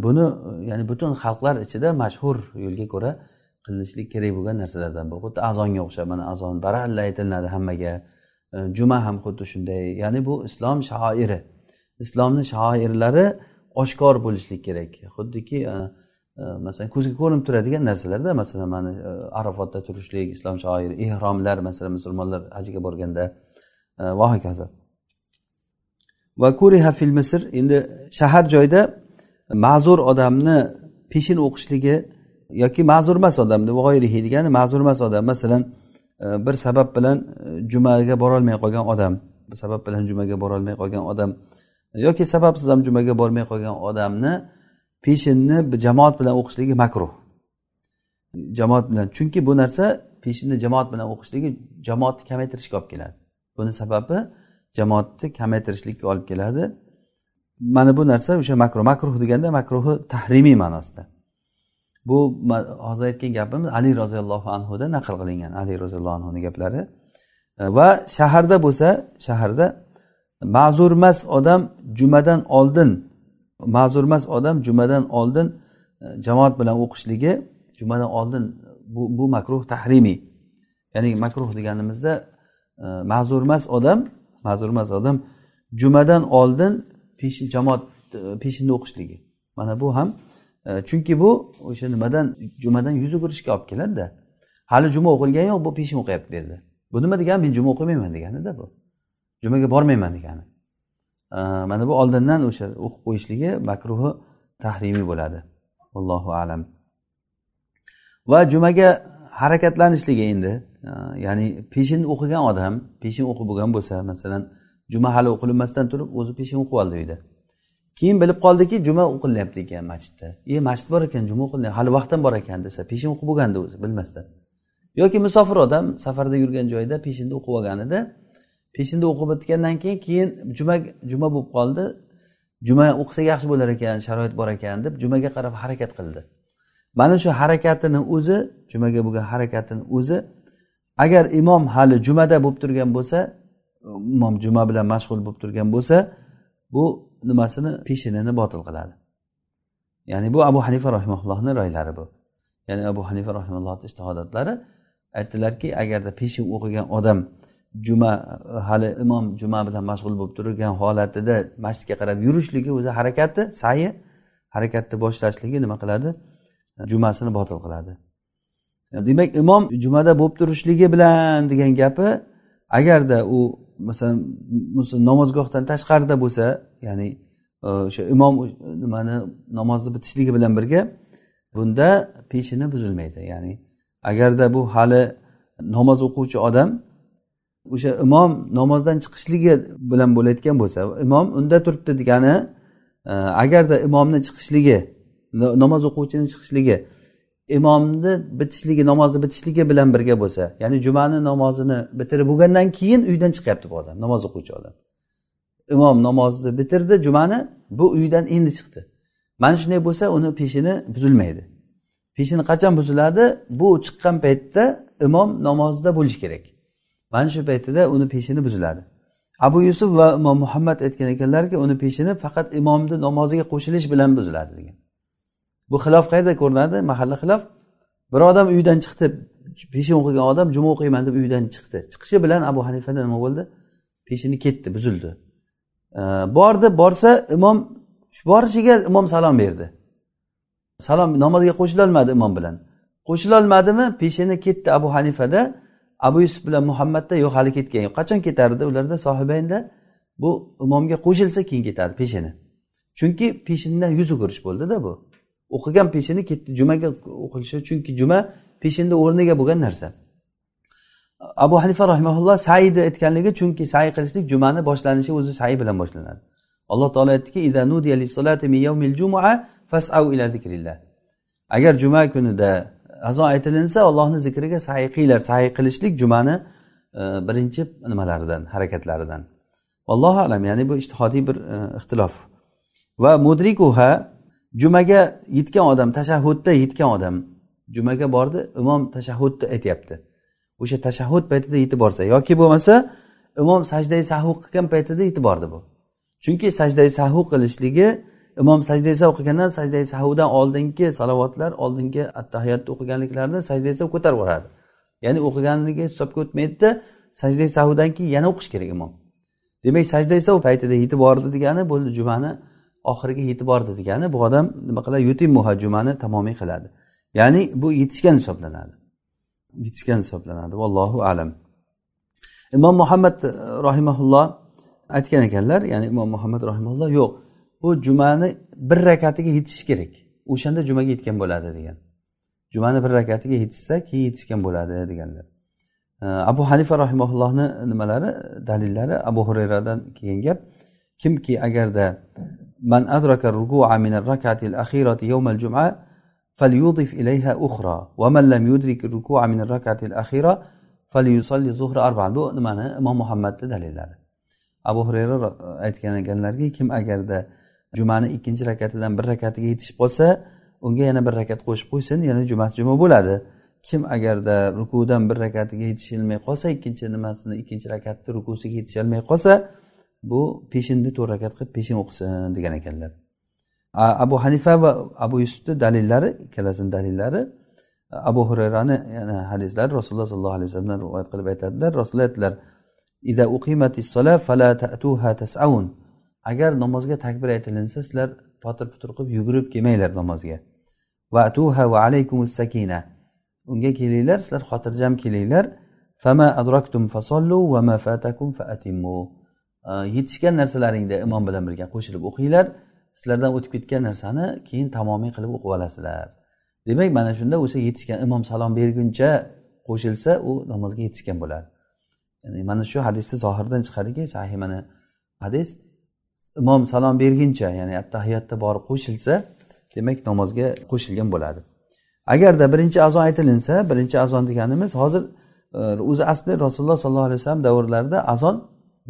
buni ya'ni butun xalqlar ichida mashhur yo'lga ko'ra qilinishlik kerak bo'lgan narsalardan bu xuddi azonga o'xshab mana azon baralla aytilinadi hammaga. Juma ham xuddi shunday. Ya'ni bu islom shoiri islomni shoirlari oshkor bo'lishlik kerak. Xuddiki e, e, masalan ko'zga ko'rinib turadigan narsalarda masalan mana e, arafotda turishlik islom shoiri ehromlar masalan musulmonlar hajga borganda va hokazo va kuriha fil misr. Endi shahar joyda ma'zur odamni peshin o'qishligi yoki ma'zur emas odamni g'oyrihi degani ma'zur emas odam. Masalan e, bir sabab bilan e, jumaga borolmay qolgan odam bir sabab bilan jumaga borolmay qolgan odam yoki sababsiz ham jumaga bormay qolgan odamni peshinni jamoat bilan o'qishligi makruh. Jamoat bilan chunki bu narsa peshinni jamoat bilan o'qishligi jamoatni kamaytirishga olib keladi. Buni sababi jamoatni kamaytirishlikka olib keladi. Mana bu narsa o'sha makruh. Makruh deganda makruhi tahrimiy ma'nosida. Bu hozir aytgan gapimiz ali roziyallohu anhudan naql qilingan. Ali roziyallohu anhuni gaplari. E, va shaharda bo'lsa shaharda ma'zurmas odam jumadan oldin ma'zurmas odam jumadan oldin e, jamoat bilan o'qishligi jumadan oldin bu, bu makruh tahrimiy. Ya'ni makruh deganimizda e, ma'zurmas odam ma'zurmas odam jumadan oldin peshin jamoat e, peshinda o'qishligi. Mana bu ham e, chunki bu o'sha nimadan jumadan yuz o'girishga olib keladida. Hali juma o'qilgani yo'q bu peshin o'qiyapti bu yerda. Bu nima degani men juma o'qimayman deganida bu. Jumaga bormayman degani. E, mana bu oldindan o'sha o'qib qo'yishligi makruhi tahrimiy bo'ladi. Allohu alam. Va jumaga harakatlanishligi endi e, ya'ni peshin o'qigan odam peshin o'qib bo'lgan bo'lsa masalan juma hali o'qilinmasdan turib o'zi peshin o'qib oldi uyda. Keyin bilib qoldiki juma o'qilyapti ekan masjidda. E masjid bor ekan juma o'qilyapti hali vaqtim bor ekan desa peshin o'qib bo'lganda o'zi bilmasdan. Yoki musofir odam safarda yurgan joyda peshinda o'qib olganida peshinda o'qib bitgandan keyin keyin juma juma bo'lib qoldi. Juma o'qisak yaxshi bo'lar ekan sharoit bor ekan deb jumaga qarab harakat qildi. Mana shu harakatini o'zi jumaga bo'lgan harakatini o'zi agar imom hali jumada bo'lib turgan bo'lsa imom juma bilan mashg'ul bo'lib turgan bo'lsa bu nimasini peshinini botil qiladi. Ya'ni bu abu hanifa rahimallohni roylari bu. Ya'ni abu hanifa rahimallohni ishtihodatlari aytdilarki agarda peshin o'qigan odam juma hali imom juma bilan mashg'ul bo'lib turgan holatida masjidga qarab yurishligi o'zi harakati sayi harakatni boshlashligi nima qiladi? Jumasini botil qiladi. Demak imom jumada bo'lib turishligi bilan degan gapi agarda u masalan namozgohdan tashqarida bo'lsa ya'ni e, o'sha imom nimani namozni bitishligi bilan birga bunda peshini buzilmaydi. Ya'ni agarda bu hali namoz o'quvchi odam o'sha imom namozdan chiqishligi bilan bo'layotgan bo'lsa imom unda turibdi degani e, agarda imomni chiqishligi namoz o'quvchini chiqishligi imomni bitishligi namozni bitishligi bilan birga bo'lsa ya'ni jumani namozini bitirib bo'lgandan keyin uydan chiqyapti bu odam namoz o'quvchi odam. Imom namozni bitirdi jumani bu uydan endi chiqdi. Mana shunday bo'lsa uni peshini buzilmaydi. Peshini qachon buziladi? Bu chiqqan paytda imom namozda bo'lishi kerak. Mana shu paytida uni peshini buziladi. Abu yusuf va imom muhammad aytgan ekanlarki uni peshini faqat imomni namoziga qo'shilish bilan buziladi degan. Bu xilof qayerda ko'rinadi? Mahalla xilof. Bir odam uydan chiqdi peshin o'qigan odam juma o'qiyman deb uydan chiqdi. Chiqishi bilan abu hanifada nima bo'ldi? Peshini ketdi buzildi. Bordi borsa imom borishiga imom salom berdi. Salom namozga qo'shilolmadi imom bilan. Qo'shilolmadimi? Peshini ketdi abu hanifada. Abu yusuf bilan muhammadda yo'q hali ketgan yo'q. Qachon ketardi? Ularda sohibaynda bu imomga qo'shilsa keyin ketadi peshini. Chunki peshindan yuz o'girish bo'ldida bu. O'qigan peshini ketdi jumaga o'qilishi chunki juma peshinda o'rniga bo'lgan narsa. Abu hanifa rahimaulloh sayni aytganligi chunki say qilishlik jumani boshlanishi o'zi sayi bilan boshlanadi. Alloh taolo aytdiki agar juma kunida azon aytilinsa allohni zikriga sahiy qilinglar sahiy qilishlik jumani e, birinchi nimalaridan harakatlaridan. Allohu alam ya'ni bu ishtihodiy bir e, ixtilof. Va mudrikuha jumaga yetgan odam tashahhudda yetgan odam jumaga bordi imom tashahhudni aytyapti. O'sha tashahhud paytida yetib borsa yoki bo'lmasa imom sajdai sahu qilgan paytida yetib bordi bu. Chunki sajdai sahu qilishligi imom sajdai sahu qilgandan sajdai sahudan oldingi salovatlar oldingi attahiyatni o'qiganliklarini sajdai sahu ko'tarib yuboradi ya'ni o'qiganligi hisobga o'tmaydida sajdai sahudan keyin yana o'qish kerak imom. Demak sajdai sahu paytida yetib bordi degani bo'ldi jumani oxiriga yetib bordi degani bu odam nima qiladi? Yutimmuha jumani tamomiy qiladi. Ya'ni bu yetishgan hisoblanadi. Yetishgan hisoblanadi. Vallohu alam. Imom muhammad e, rohimaulloh aytgan ekanlar ya'ni imom muhammad rahimalloh yo'q bu jumani bir rakatiga yetishi kerak. O'shanda jumaga yetgan bo'ladi degan. Jumani bir rakatiga yetishsa keyin yetishgan bo'ladi deganlar. E, Abu hanifa rahimaullohni nimalari dalillari? Abu hurayradan kelgan gap kimki agarda man adraka rukua min rakati al-akhirati yawm al-jum'a falyudif ilayha ukhra. Va man lam yudrik rukua min rakati al-akhira falyusalli zuhra arba'an. Bu nimani? Imom muhammadni dalillari. Abu hurayra aytgan ekanlarki kim agarda jumani ikkinchi rakatidan bir rakatiga yetishib qolsa unga yana bir rakat qo'shib qo'ysin yana jumasi juma bo'ladi. Kim agarda rukudan bir rakatiga yetishilmay qolsa ikkinchi nimasini ikkinchi rakatni rukusiga yetisholmay qolsa bu peshinni to'rt rakat qilib peshin o'qisin degan ekanlar. Abu hanifa va abu yusufni dalillari ikkalasini dalillari abu hurayrani yana hadislari rasululloh sollallohu alayhi vasallamdan rivoyat qilib aytadilar. Rasululloh aytdilar agar namozga takbir aytilinsa sizlar potir putir qilib yugurib kelmanglar namozga. Vatuha va alaykumus sakina. Unga kelinglar sizlar xotirjam kelinglar. Fama adraktum fasollu va ma fatakum faatimmu yetishgan narsalaringda imom bilan birga qo'shilib o'qinglar. Sizlardan o'tib ketgan narsani keyin tamomiy qilib o'qib olasizlar. Demak mana shunda o'sha yetishgan imom salom berguncha qo'shilsa u namozga yetishgan bo'ladi. Ya'ni mana shu hadisni zohirdan chiqadiki sahih mana hadis. Imom salom berguncha ya'ni attahiyotda borib qo'shilsa demak namozga qo'shilgan bo'ladi. Agarda birinchi azon aytilinsa birinchi azon deganimiz hozir e, o'zi asli rasululloh sollallohu alayhi vasallam davrlarida azon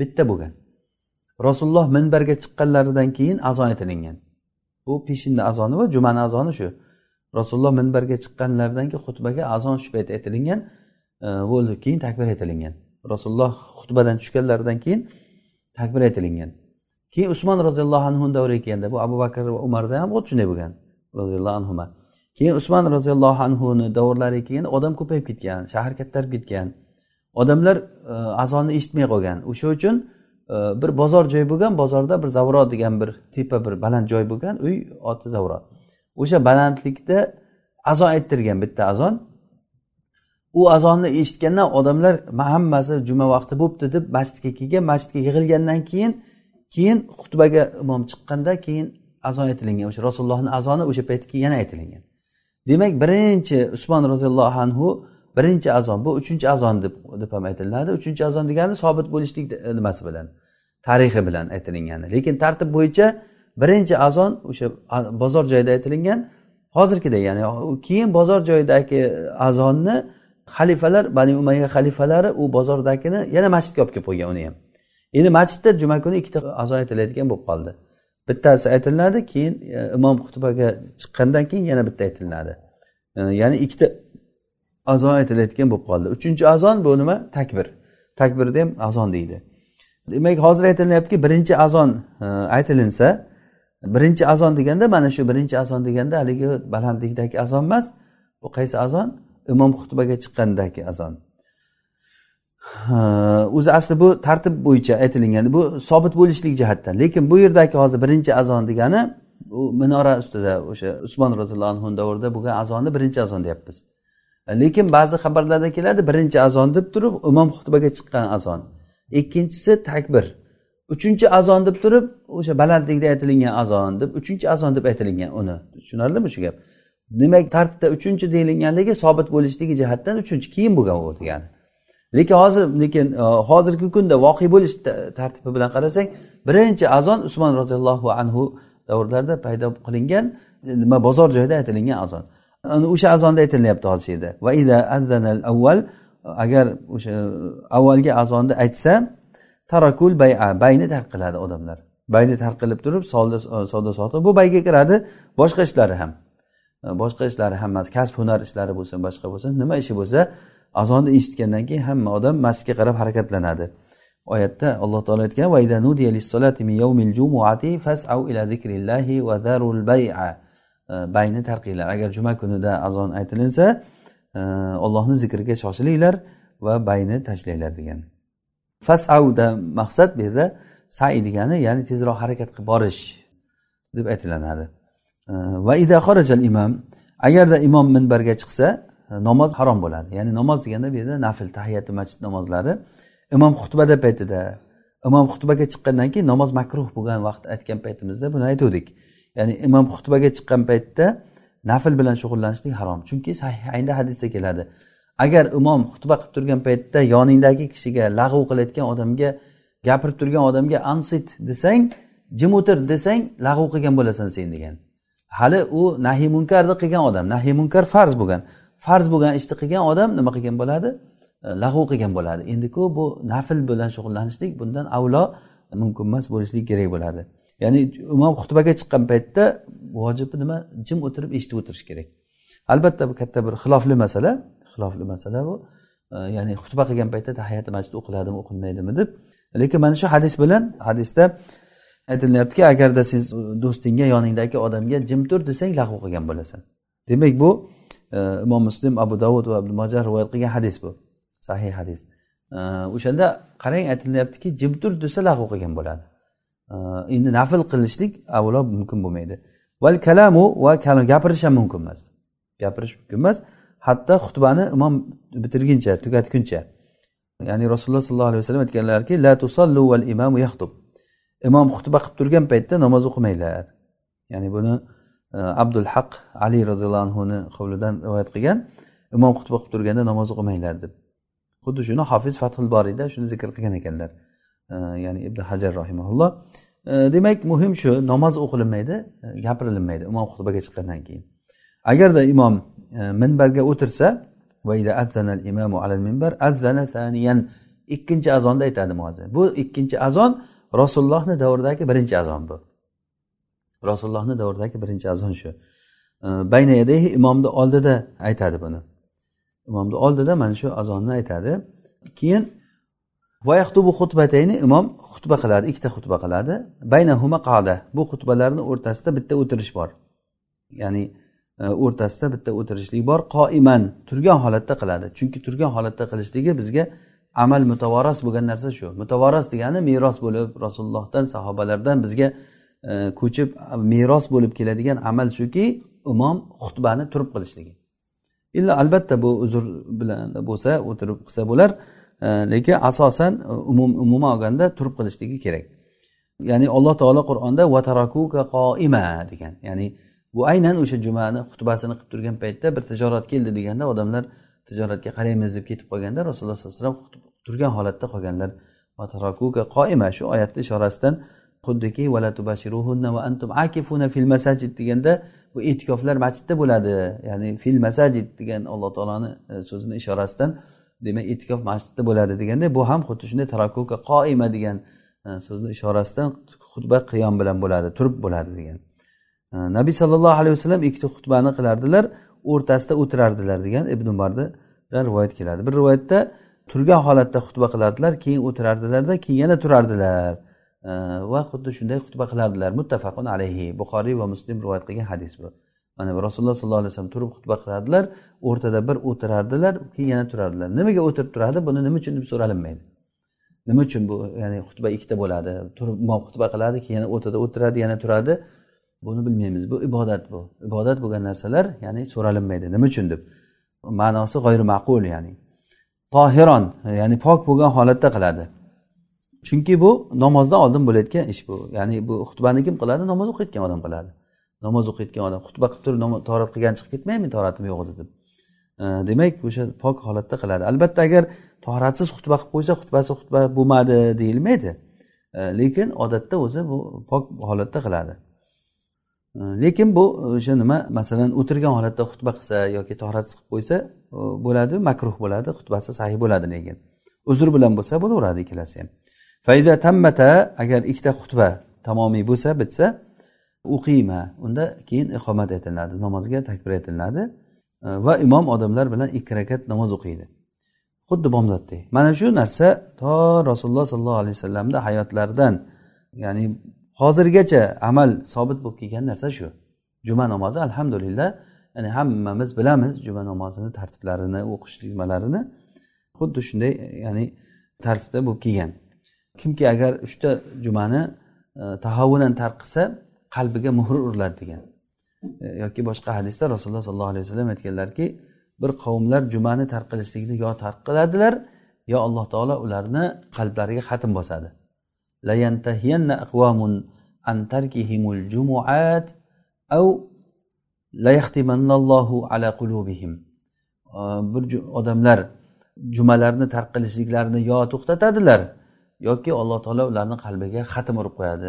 bitta bo'lgan. Rasululloh minbarga chiqqanlaridan keyin azon aytilingan bu peshinda azoni va jumani azoni shu. Rasululloh minbarga chiqqanlaridan keyin xutbaga azon shu payt aytilingan e, bo'ldi. Keyin takbir aytilingan rasululloh xutbadan tushganlaridan keyin takbir aytilingan keyin usmon roziyallohu anhu davriga kelganda bu abu bakr va umarda ham xuddi shunday bo'lgan roziyallohu anhu keyin usmon roziyallohu anhuni davrlariga keyin odam ko'payib ketgan shahar kattarib ketgan. Odamlar e, azonni eshitmay qolgan. O'sha uchun bir bozor joy bo'lgan bozorda bir zavro degan bir tepa bir baland joy bo'lgan uy oti zavro o'sha balandlikda azon ayttirgan bitta azon. U azonni eshitgandan odamlar hammasi juma vaqti bo'libdi deb masjidga kelgan masjidga yig'ilgandan keyin keyin xutbaga imom chiqqanda keyin azon aytilingan. O'sha rasulullohni azoni o'sha paytda keyin yana aytilingan. Demak birinchi usmon roziyallohu anhu birinchi azon bu uchinchi azon deb deb ham aytiladi uchinchi azon degani sobit bo'lishlik nimasi bilan tarixi bilan aytilingani. Lekin tartib bo'yicha birinchi azon o'sha bozor joyida aytilingan hozirgidek ya'ni keyin bozor joyidagi azonni xalifalar bani umayya xalifalari u bozordagini yana masjidga olib kelib qo'ygan uni ham. Endi masjidda juma kuni ikkita azon aytiladigan bo'lib qoldi. Bittasi aytilinadi keyin e, imom xutbaga chiqqandan keyin yana bitta aytilinadi. E, ya'ni ikkita azon aytilayotgan bo'lib qoldi. Uchinchi azon bu nima? Takbir. Takbirda ham azon deydi. Demak hozir aytilyaptiki birinchi azon e, aytilinsa birinchi azon deganda mana shu birinchi azon deganda haligi balandlikdagi azon emas. Bu qaysi azon? Imom xutbaga chiqqandagi azon. E, o'zi asli bu tartib bo'yicha aytilingan bu sobit bo'lishlik jihatdan. Lekin bu yerdagi hozir birinchi azon degani u minora ustida o'sha usmon roziyallohu anhu davrida bo'lgan azonni birinchi azon deyapmiz. Lekin ba'zi xabarlarda keladi birinchi azon deb turib imom xutbaga chiqqan azon. Ikkinchisi takbir. Uchinchi azon deb turib o'sha balandlikda aytilingan azon deb uchinchi azon deb aytilingan uni. Tushunarlimi shu gap? Demak tartibda uchinchi deyilganligi sobit bo'lishligi jihatdan uchinchi keyin bo'lgan u degani lekin hozir lekin e, hozirgi kunda voqea bo'lish tartibi bilan qarasak birinchi azon usmon roziyallohu anhu davrlarida paydo qilingan e, nima bozor joyida aytilingan azon. O'sha azonda aytilyapti hozir yerda va ida avval agar o'sha avvalgi azonni aytsa tarakul bay'a bayni tark qiladi odamlar. Bayni tark qilib turib savdo sotiq bu bayga kiradi. Boshqa ishlari ham. Boshqa ishlari hammasi kasb hunar ishlari bo'lsin boshqa bo'lsin nima ishi bo'lsa azonni eshitgandan keyin hamma odam masjidga qarab harakatlanadi. Oyatda alloh taolo aytgan Э, bayni tarqinglar agar juma kunida azon aytilinsa e, ollohni zikriga shoshilinglar va bayni tashlanglar degan. Fasauda maqsad bu yerda sai degani ya'ni tezroq harakat qilib borish deb aytilinadi e, va ida xorajal imom agarda imom minbarga chiqsa e, namoz harom bo'ladi. Ya'ni namoz deganda bu yerda nafl tahiyati masjid namozlari. Imom xutbada paytida imom xutbaga chiqqandan keyin namoz makruh bo'lgan vaqt aytgan paytimizda buni aytuvdik. Ya'ni imom xutbaga chiqqan paytda nafl bilan shug'ullanishlik harom. Chunki sahihaynda hadisda keladi. Agar imom xutba qilib turgan paytda yoningdagi kishiga lag'v qilayotgan odamga gapirib turgan odamga ansit desang jim o'tir desang lag'v qilgan bo'lasan sen degan. Hali u nahiy munkarni qilgan odam nahiy munkar farz bo'lgan. Farz bo'lgan ishni qilgan odam nima qilgan bo'ladi? E, lag'v qilgan bo'ladi. Endiku bu nafl bilan shug'ullanishlik bundan avlo mumkin emas bo'lishligi kerak bo'ladi. Ya'ni imom xutbaga chiqqan paytda vojibi nima? Jim o'tirib eshitib o'tirish kerak. Albatta bu katta bir xilofli masala xilofli masala bu. E, ya'ni xutba qilgan paytda tahiyati masjid o'qiladimi o'qilmaydimi deb. Lekin mana shu hadis bilan hadisda aytilyaptiki agarda sen do'stingga yoningdagi odamga jim tur desang lag'v qilgan bo'lasan. Demak bu e, imom muslim abu davud va ibn majah rivoyat qilgan hadis bu. Sahih hadis. O'shanda qarang aytilyaptiki jim tur desa lag'v qilgan bo'ladi. Endi nafl qilishlik avvalo mumkin bo'lmaydi. Val kalamu va kalam gapirish ham mumkin emas. Gapirish mumkin emas. Hatto xutbani imom bitirguncha tugatguncha. Ya'ni rasululloh sollallohu alayhi vasallam aytganlarki la tusallu val imamu yaxtub imom xutba qilib turgan paytda namoz o'qimanglar. Ya'ni buni e, abdul haq ali roziyallohu anhuni hovlidan rivoyat qilgan. Imom xutba qilib turganda namoz o'qimanglar deb. Xuddi shuni hofiz fathul boriyda shuni zikr qilgan ekanlar. Ya'ni ibn hajar rahimaulloh demak muhim shu namoz o'qilinmaydi e, gapirilmaydi imom xutbaga chiqqandan keyin. Agarda imom e, minbarga o'tirsa ikkinchi azonda aytadi muazzin. Bu ikkinchi azon rasulullohni davridagi birinchi azon bu. Rasulullohni davridagi birinchi azon shu. Bayna yadayhi imomni oldida aytadi buni. Imomni oldida mana shu azonni aytadi. Keyin xutbatayni imom xutba qiladi ikkita xutba qiladi. Baynahuma qada. Bu xutbalarni o'rtasida bitta o'tirish bor. Ya'ni e, o'rtasida bitta o'tirishlik bor. Qoiman turgan holatda qiladi. Chunki turgan holatda qilishligi bizga amal mutavoras bo'lgan narsa shu. Mutavoras degani meros bo'lib rasulullohdan sahobalardan bizga e, ko'chib meros bo'lib keladigan amal shuki imom xutbani turib qilishligi. Illa albatta bu uzr bilan bo'lsa o'tirib qilsa bo'lar. Lekin asosan e, umum umuman olganda turib qilishligi kerak. Ya'ni alloh taolo qur'onda vatarakuka qoima degan. Ya'ni bu aynan o'sha jumani xutbasini qilib turgan paytda bir tijorat keldi deganda odamlar tijoratga qaraymiz deb ketib qolganda rasululloh sollallohu alayhi vasallam turgan holatda qolganlar. Qoima shu oyatni ishorasidan xuddiki va antum akifuna fil masajid deganda bu e'tikoflar masjidda bo'ladi. Ya'ni fil masajid degan alloh taoloni e, so'zini ishorasidan demak e'tikof masjidda bo'ladi deganda bu ham xuddi shunday tarakkuka qoima degan e, so'zni ishorasidan xutba qiyom bilan bo'ladi turib bo'ladi degan. E, Nabiy sollallohu alayhi vasallam ikkita xutbani qilardilar o'rtasida o'tirardilar degan ibn umardan rivoyat keladi. Bir rivoyatda turgan holatda xutba qilardilar keyin o'tirardilarda keyin yana turardilar. E, va xuddi shunday xutba qilardilar. Muttafaqun alayhi buxoriy va muslim rivoyat qilgan hadis bu. Mana rasululloh sollallohu alayhi vasallam turib xutba qilardilar o'rtada bir o'tirardilar keyin yana turardilar. Nimaga o'tirib turadi? Buni nima uchun deb so'ralinmaydi. Nima uchun bu ya'ni xutba ikkita bo'ladi? Turib imom xutba qiladi keyin yana o'rtada o'tiradi yana turadi. Buni bilmaymiz. Bu ibodat bu. Ibodat bo'lgan narsalar ya'ni so'ralinmaydi. Nima uchun deb. Ma'nosi g'oyri ma'qul ya'ni. Tohiron ya'ni pok bo'lgan holatda qiladi. Chunki bu namozdan oldin bo'layotgan ish bu. Ya'ni bu xutbani kim qiladi? Namoz o'qiyotgan odam qiladi. Namoz o'qiyotgan odam xutba qilib turib torat qilgan chiqib ketmaymi toratim yo'q edi deb. Demak o'sha pok holatda qiladi. Albatta agar toratsiz xutba qilib qo'ysa xutbasi xutba bo'lmadi deyilmaydi. Lekin odatda o'zi bu pok holatda qiladi. Lekin bu o'sha nima masalan o'tirgan holatda xutba qilsa yoki toratsiz qilib qo'ysa bo'ladi makruh bo'ladi xutbasi sahih bo'ladi lekin uzr bilan bo'lsa bo'laveradi ikkalasi ham. Fayda tammata agar ikkita xutba tamomiy bo'lsa bitsa uqima unda keyin iqomat aytiladi namozga takbir aytiladi e, va imom odamlar bilan ikki rakat namoz o'qiydi. Xuddi bomdodday mana shu narsa to rasululloh sollallohu alayhi vasallamni hayotlaridan ya'ni hozirgacha amal sobit bo'lib kelgan narsa shu. Juma namozi alhamdulillah ya'ni hammamiz bilamiz juma namozini tartiblarini o'qish nimalarini xuddi shunday ya'ni tartibda bo'lib kelgan. Kimki agar uchta jumani e, tahovunan tark qilsa qalbiga muhr uriladi degan. E, yoki boshqa hadisda rasululloh sollallohu alayhi vasallam aytganlarki bir qavmlar jumani tark qilishlikni yo tark qiladilar yo alloh taolo ularni qalblariga xatm bosadi. An tarkihimul jumuat aw layahtimannallohu ala qulubihim. E, bir odamlar jumalarni tark qilishliklarini yo to'xtatadilar yoki alloh taolo ularni qalbiga xatm urib qo'yadi.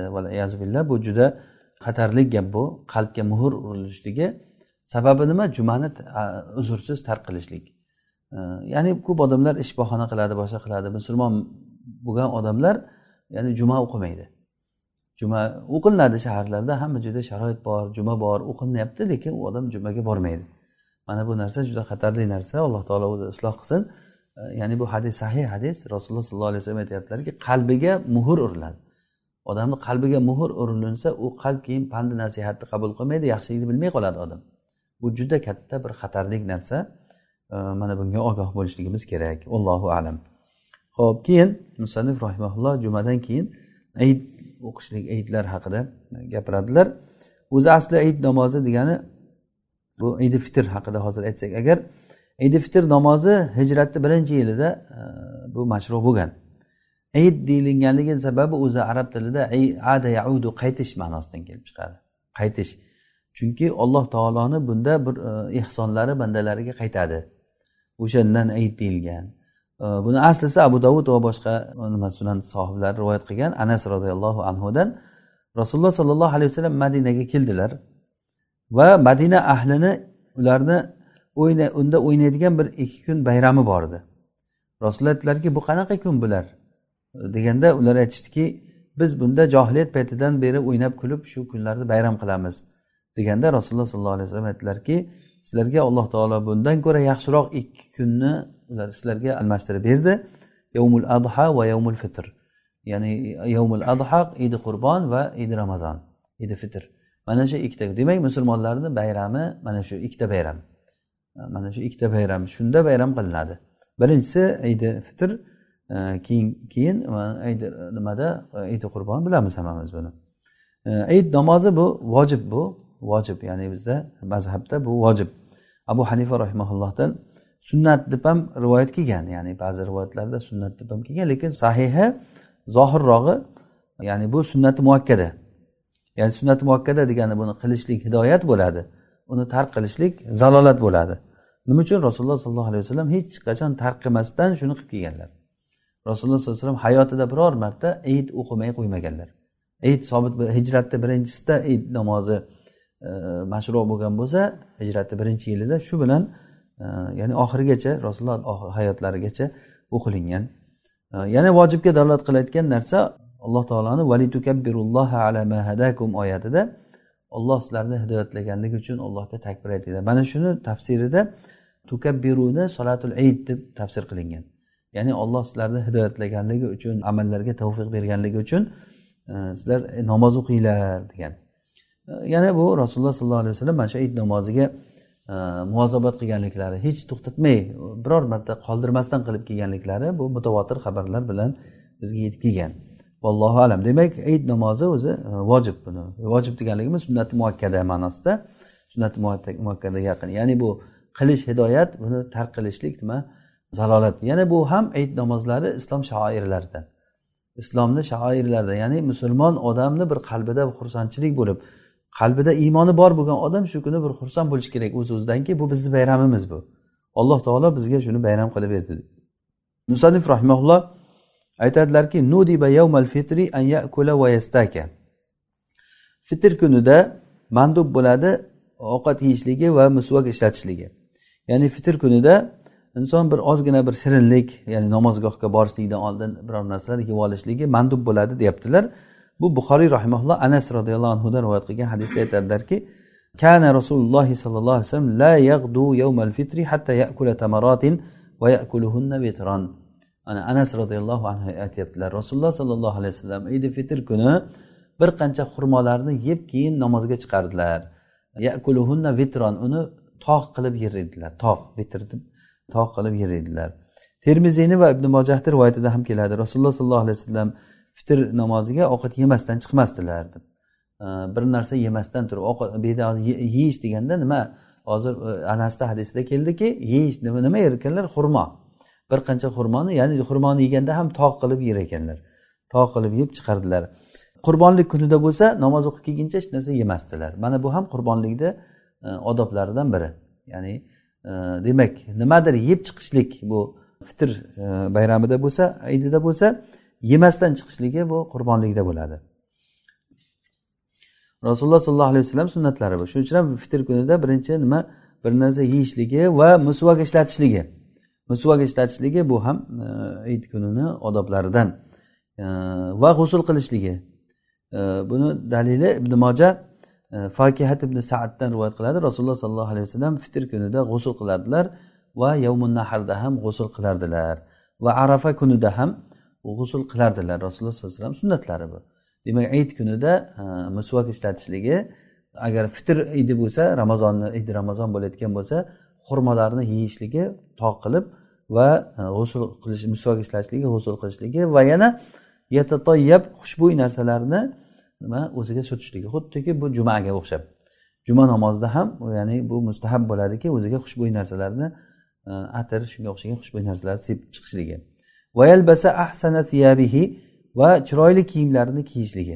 Billah bu juda xatarli gap bu qalbga muhr urilishligi sababi nima? Jumani uzrsiz tark qilishlik. Ya'ni ko'p odamlar ish bahona qiladi boshqa qiladi. Musulmon bo'lgan odamlar ya'ni juma o'qimaydi. Juma o'qilinadi shaharlarda hamma joyda sharoit bor juma bor o'qilinyapti lekin u odam jumaga bormaydi. Mana bu narsa juda xatarli narsa. Alloh taolo o'zi isloh qilsin. Ya'ni bu hadis sahih hadis rasululloh sollallohu alayhi vasallam aytyaptilarki qalbiga muhr uriladi. Odamni qalbiga muhr urilinsa u qalb keyin pandi nasihatni qabul qilmaydi yaxshilikni bilmay qoladi odam. Bu juda katta bir xatarli narsa. Mana bunga ogoh bo'lishligimiz kerak. Allohu alam. Ho'p keyin musanif rahimaulloh jumadan keyin ayit o'qishlik ayitlar haqida gapiradilar. O'zi asli ayit namozi degani bu idi fitr haqida hozir aytsak. Agar idi fitr namozi hijratni birinchi yilida bu mashruh bo'lgan. Ayd deyilganligi sababi o'zi arab tilida ada yaudu qaytish ma'nosidan kelib chiqadi. Qaytish. Chunki alloh taoloni bunda bir e, ehsonlari bandalariga qaytadi. O'shandan ayd deyilgan. E, buni aslisi abu davud va boshqa e, nima sunan sohiblari rivoyat qilgan anas roziyallohu anhudan rasululloh sollallohu alayhi vasallam madinaga keldilar va madina ahlini ularni o'yna unda o'ynaydigan bir ikki kun bayrami bor edi. Rasululloh aytdilarki bu qanaqa kun bular? Deganda ular aytishdiki biz bunda johiliyat paytidan beri o'ynab kulib shu kunlarni bayram qilamiz deganda rasululloh sollallohu alayhi vasallam aytdilarki sizlarga alloh taolo bundan ko'ra yaxshiroq ikki kunni ular sizlarga almashtirib berdi. Yovmul adha va yovmul fitr. Ya'ni yovmul adha idi qurbon va idi ramazon idi fitr. Mana shu ikkita demak musulmonlarni bayrami mana shu ikkita bayram. Mana shu ikkita bayram. Shunda bayram qilinadi. Birinchisi idi fitr keyin keyin nimada? Idi qurbon bilamiz hammamiz buni. Id namozi bu vojib bu vojib ya'ni bizda mazhabda bu vojib. Abu hanifa rahimaullohdan sunnat deb ham rivoyat kelgan ya'ni ba'zi rivoyatlarda sunnat deb ham kelgan lekin sahihi zohirrog'i ya'ni bu sunnati muakkada. Ya'ni sunnati muakkada degani buni qilishlik hidoyat bo'ladi uni tark qilishlik zalolat bo'ladi. Nima uchun? Rasululloh sollallohu alayhi vasallam hech qachon tark qilmasdan shuni qilib kelganlar. Rasululloh sollallohu alayhi vasallam hayotida biror marta eid o'qimay qo'ymaganlar. Eid sobit hijratni birinchisida eid namozi e, mashru bo'lgan bo'lsa hijratni birinchi yilida shu bilan e, ya'ni oxirigacha rasululloh hayotlarigacha o'qilingan. E, yana vojibga dalolat qilayotgan narsa alloh taoloni oyatida olloh sizlarni hidoyatlaganligi uchun allohga takbir aytinglar mana shuni tafsirida tukabbiruni solatul eid deb tafsir qilingan. Ya'ni olloh sizlarni hidoyatlaganligi uchun amallarga tavfiq berganligi uchun e, sizlar e, namoz o'qinglar degan. E, yana bu rasululloh sollallohu alayhi vasallam mana shu it namoziga e, muvozabat qilganliklari hech to'xtatmay biror marta qoldirmasdan qilib kelganliklari bu mutavotir xabarlar bilan bizga yetib kelgan. Vallohu alam. Demak id namozi o'zi e, vojib buni. Vojib deganligimiz sunnati muakkada ma'nosida. Sunnati muakkada yaqin. Ya'ni bu qilish hidoyat buni tark qilishlik nima? Zalolat. Yana bu ham ayit namozlari islom shoirlaridan islomni shoirlaridan ya'ni musulmon odamni bir qalbida xursandchilik bo'lib qalbida iymoni bor bo'lgan odam shu kuni bir xursand bo'lishi kerak o'z o'zidanki bu bizni bayramimiz bu. Alloh taolo bizga shuni bayram qilib berdi. Musanif rahmaulloh aytadilarki nudiba yavmal fitri an yakula va yastaka. Fitr kunida mandub bo'ladi ovqat yeyishligi va musvak ishlatishligi. Ya'ni fitr kunida inson bir ozgina bir shirinlik ya'ni namozgohga borishlikdan oldin biror narsalar yeb olishligi mandub bo'ladi deyaptilar. Bu buxoriy rahimaulloh anas roziyallohu anhudan rivoyat qilgan hadisda aytadilarki kana rasululloh sollallohu alayhi vasallam la yag'du yawmal fitri hatta yakula tamaratin va yakuluhunna vitron ana anas roziyallohu anhu aytyaptilar rasululloh sollallohu alayhi vasallam idi fitr kuni bir qancha xurmolarni yeb keyin namozga chiqardilar. Yakuluhunna vitron uni tog' qilib yer edilar. Tog' vitr deb. Tog' qilib yer edilar termiziyni va ibn mojahni rivoyatida ham keladi. Rasululloh sollallohu alayhi vasallam fitr namoziga ovqat yemasdan chiqmasdilar deb. Bir narsa yemasdan turib ovqat bu hozir yeyish deganda nima? Hozir e, anasda hadisida keldiki yeyish nima yer ekanlar xurmo. Bir qancha xurmoni ya'ni xurmoni yeganda ham tog' qilib yer ekanlar tog' qilib yeb chiqardilar. Qurbonlik kunida bo'lsa namoz o'qib kelguncha hech narsa yemasdilar. Mana bu ham qurbonlikni e, odoblaridan biri. Ya'ni demak nimadir yeb chiqishlik bu fitr e, bayramida bo'lsa aydida bo'lsa yemasdan chiqishligi bu qurbonlikda bo'ladi. Rasululloh sollallohu alayhi vasallam sunnatlari bu. Shuning uchun ham fitr kunida birinchi nima? Bir narsa yeyishligi va musvak ishlatishligi. Musvak ishlatishligi bu ham e, hayit kunini odoblaridan e, va g'usul qilishligi. Buni dalili ibn moja fokihat ibn saaddan rivoyat qiladi. Rasululloh sollallohu alayhi vasallam fitr kunida g'usul qilardilar va yavmun naharda ham g'usul qilardilar va arafa kunida ham g'usul qilardilar. Rasululloh sollallohu alayhi vasallam sunnatlari bu. Demak ayit kunida musvak ishlatishligi agar fitr idi bo'lsa ramazonni idi ramazon bo'layotgan bo'lsa xurmolarni yeyishligi toq qilib va g'usul qilish musvak ishlatishligi g'usul qilishligi va yana yatatoyyab xushbo'y narsalarni nima? O'ziga surtishligi xuddiki bu jumaga o'xshab. Juma namozida ham ya'ni bu mustahab bo'ladiki o'ziga xushbo'y narsalarni e, atir shunga o'xshagan xushbo'y narsalarni sepib chiqishligi. Vayalbasa ahsana tiyabihi va chiroyli kiyimlarini kiyishligi.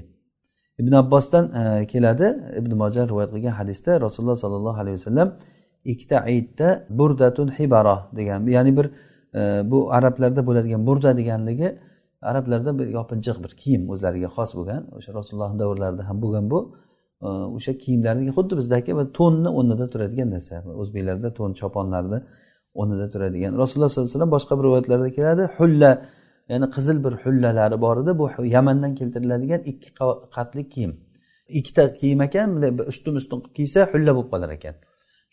Ibn abbosdan e, keladi. Ibn moja rivoyat qilgan hadisda rasululloh sollallohu alayhi vasallam ikkita aytda burdatun hibaro degan ya'ni bir e, bu arablarda bo'ladigan burda deganligi arablarda bir yopinchiq bir kiyim o'zlariga xos bo'lgan. O'sha rasulullohni davrlarida ham bo'lgan bu. O'sha kiyimlarni xuddi bizdagi bir to'nni o'rnida turadigan narsa. O'zbeklarda to'n choponlarni o'rnida turadigan. Rasululloh sollallohu alayhi vasallam boshqa bir rivoyatlarda keladi. Hulla ya'ni qizil bir hullalari bor edi. Bu yamandan keltiriladigan ikki qatli kiyim. Ikkita kiyim ekan bunday ustun ustun qilib kiysa hulla bo'lib qolar ekan.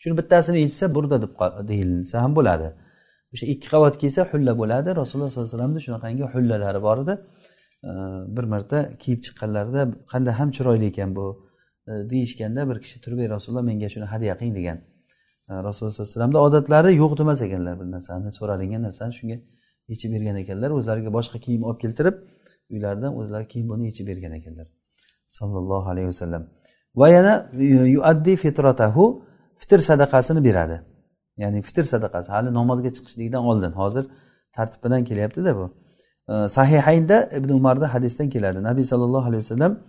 Shuni bittasini yechsa burda deb deyilsa ham bo'ladi. O'sha ikki qavat kiysa hulla bo'ladi. Rasululloh sollallohu alayhi vasallamni shunaqangi hullalari bor edi. Bir marta kiyib chiqqanlarida qanday ham chiroyli ekan bu e, deyishganda bir kishi turib ey rasululloh menga shuni hadya qiling degan. Rasululloh sollallohu alayhi vasallamni odatlari yo'q demas ekanlar bir narsani so'ralingan narsani. Shunga yechib bergan ekanlar o'zlariga boshqa kiyim olib keltirib uylaridan o'zlari kiyim buni yechib bergan ekanlar. Sollallohu alayhi vasallam. Va yana yuaddi fitratahu fitr sadaqasini beradi. Ya'ni fitr sadaqasi hali namozga chiqishlikdan oldin. Hozir tartib bilan kelyaptida bu. Sahihaynda ibn umarda hadisdan keladi. Nabiy sollallohu alayhi vasallam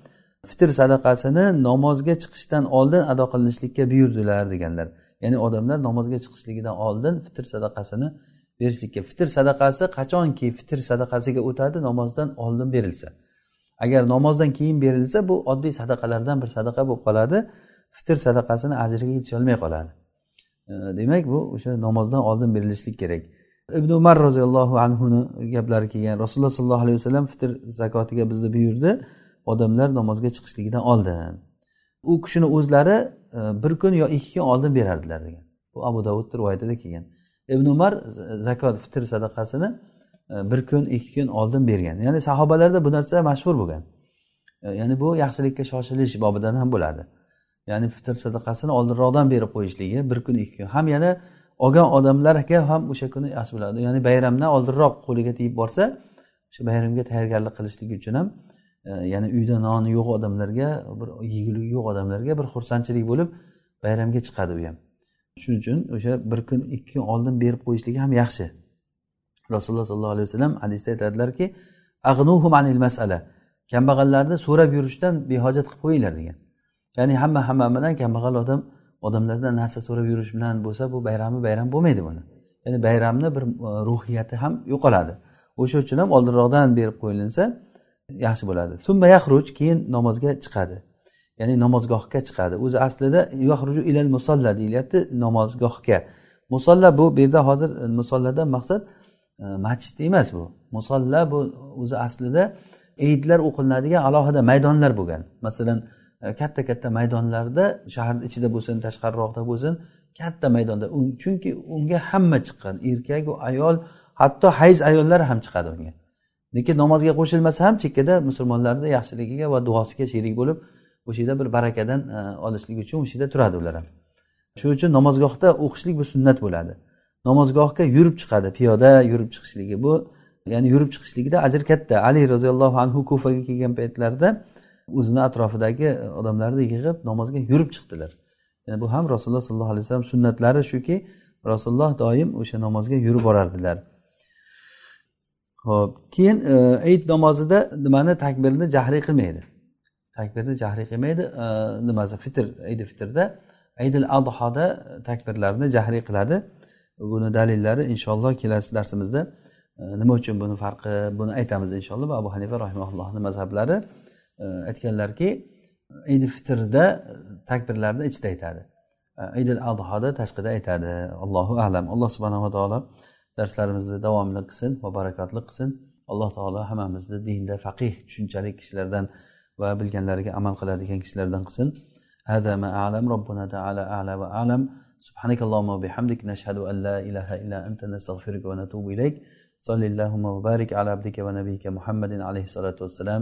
fitr sadaqasini namozga chiqishdan oldin ado qilinishlikka buyurdilar deganlar. Ya'ni odamlar namozga chiqishligidan oldin fitr sadaqasini berishlikka. Fitr sadaqasi qachonki fitr sadaqasiga o'tadi namozdan oldin berilsa. Agar namozdan keyin berilsa bu oddiy sadaqalardan bir sadaqa bo'lib qoladi. Fitr sadaqasini ajriga yetisholmay qoladi. Demak bu o'sha namozdan oldin berilishlik kerak. Ibn umar roziyallohu anhuni gaplari kelgan. Rasululloh sollallohu alayhi vasallam fitr zakotiga bizni buyurdi. Odamlar namozga chiqishligidan oldin. U kishini o'zlari e, bir kun yo ikki kun oldin berardilar degan. Bu abu davud rivoyatida kelgan. Ibn umar zakot fitr sadaqasini e, bir kun ikki kun oldin bergan. Ya'ni sahobalarda bu narsa mashhur bo'lgan. E, ya'ni bu yaxshilikka shoshilish bobidan ham bo'ladi. Ya'ni fitr sadaqasini oldinroqdan berib qo'yishligi bir kun ikki kun. Ham yana olgan odamlarga ham o'sha kuni yaxshi bo'ladi. Ya'ni bayramdan oldinroq qo'liga tegib borsa o'sha bayramga tayyorgarlik qilishligi uchun ham e, ya'ni uyda noni yo'q odamlarga bir yegulik yo'q odamlarga bir xursandchilik bo'lib bayramga chiqadi u ham. Shuning uchun o'sha bir kun ikki kun oldin berib qo'yishligi ham yaxshi. Rasululloh sollallohu alayhi vasallam hadisda aytadilarki anil masala. Kambag'allarni so'rab yurishdan behojat qilib qo'yinglar degan. Ya'ni hamma hamma bilan kambag'al odam odamlardan narsa so'rab yurish bilan bo'lsa bu bayrami bayram bo'lmaydi buni. Ya'ni bayramni bir e, ruhiyati ham yo'qoladi. O'sha uchun ham oldinroqdan berib qo'yilinsa yaxshi bo'ladi. Summa yaxruj keyin namozga chiqadi. Ya'ni namozgohga chiqadi. O'zi aslida yaxruju ilal musolla deyilyapti namozgohga. Musolla bu bu yerda hozir musolladan maqsad e, masjid emas bu. Musolla bu o'zi aslida eidlar o'qilinadigan alohida maydonlar bo'lgan. Masalan Э, katta katta maydonlarda shaharni ichida bo'lsin tashqariroqda bo'lsin katta maydonda. Chunki unga hamma chiqqan erkaku ayol hatto hayz ayollar ham chiqadi unga. Lekin namozga qo'shilmasa ham chekkada musulmonlarni yaxshiligiga va duosiga sherik bo'lib o'sha yerda bir barakadan e, olishlik uchun o'sha yerda turadi ular ham. Shuning uchun namozgohda o'qishlik bu sunnat bo'ladi. Namozgohga yurib chiqadi piyoda yurib chiqishligi bu. Ya'ni yurib chiqishligida ajr katta. Ali roziyallohu anhu kufaga kelgan paytlarida o'zini atrofidagi odamlarni yig'ib namozga yurib chiqdilar. Yani bu ham rasululloh sollallohu alayhi vasallam sunnatlari shuki rasululloh doim o'sha namozga yurib borardilar. Ho'p keyin ayit e, namozida nimani takbirni jahriy qilmaydi? Takbirni jahriy qilmaydi e, nimasi fitr aydi fitrda aydil adhoda takbirlarni jahriy qiladi. Buni dalillari inshaalloh kelasi darsimizda e, nima uchun buni farqi buni aytamiz inshaalloh abu hanifa rahimallohni mazhablari. aytganlarki aydi fitrda takbirlarni ichida aytadi aydil adhoda tashqida aytadi allohu alam alloh subhanava taolo darslarimizni davomli qilsin va barakotli qilsin alloh taolo hammamizni dinda faqih tushunchali kishilardan va bilganlariga amal qiladigan kishilardan qilsin هذا ما أعلم ربنا تعالى أعلى وأعلم سبحانك اللهم وبحمدك نشهد أن لا إله إلا أنت نستغفرك ونتوب إليك صلى اللهم وبارك على عبدك ونبيك محمد عليه الصلاة والسلام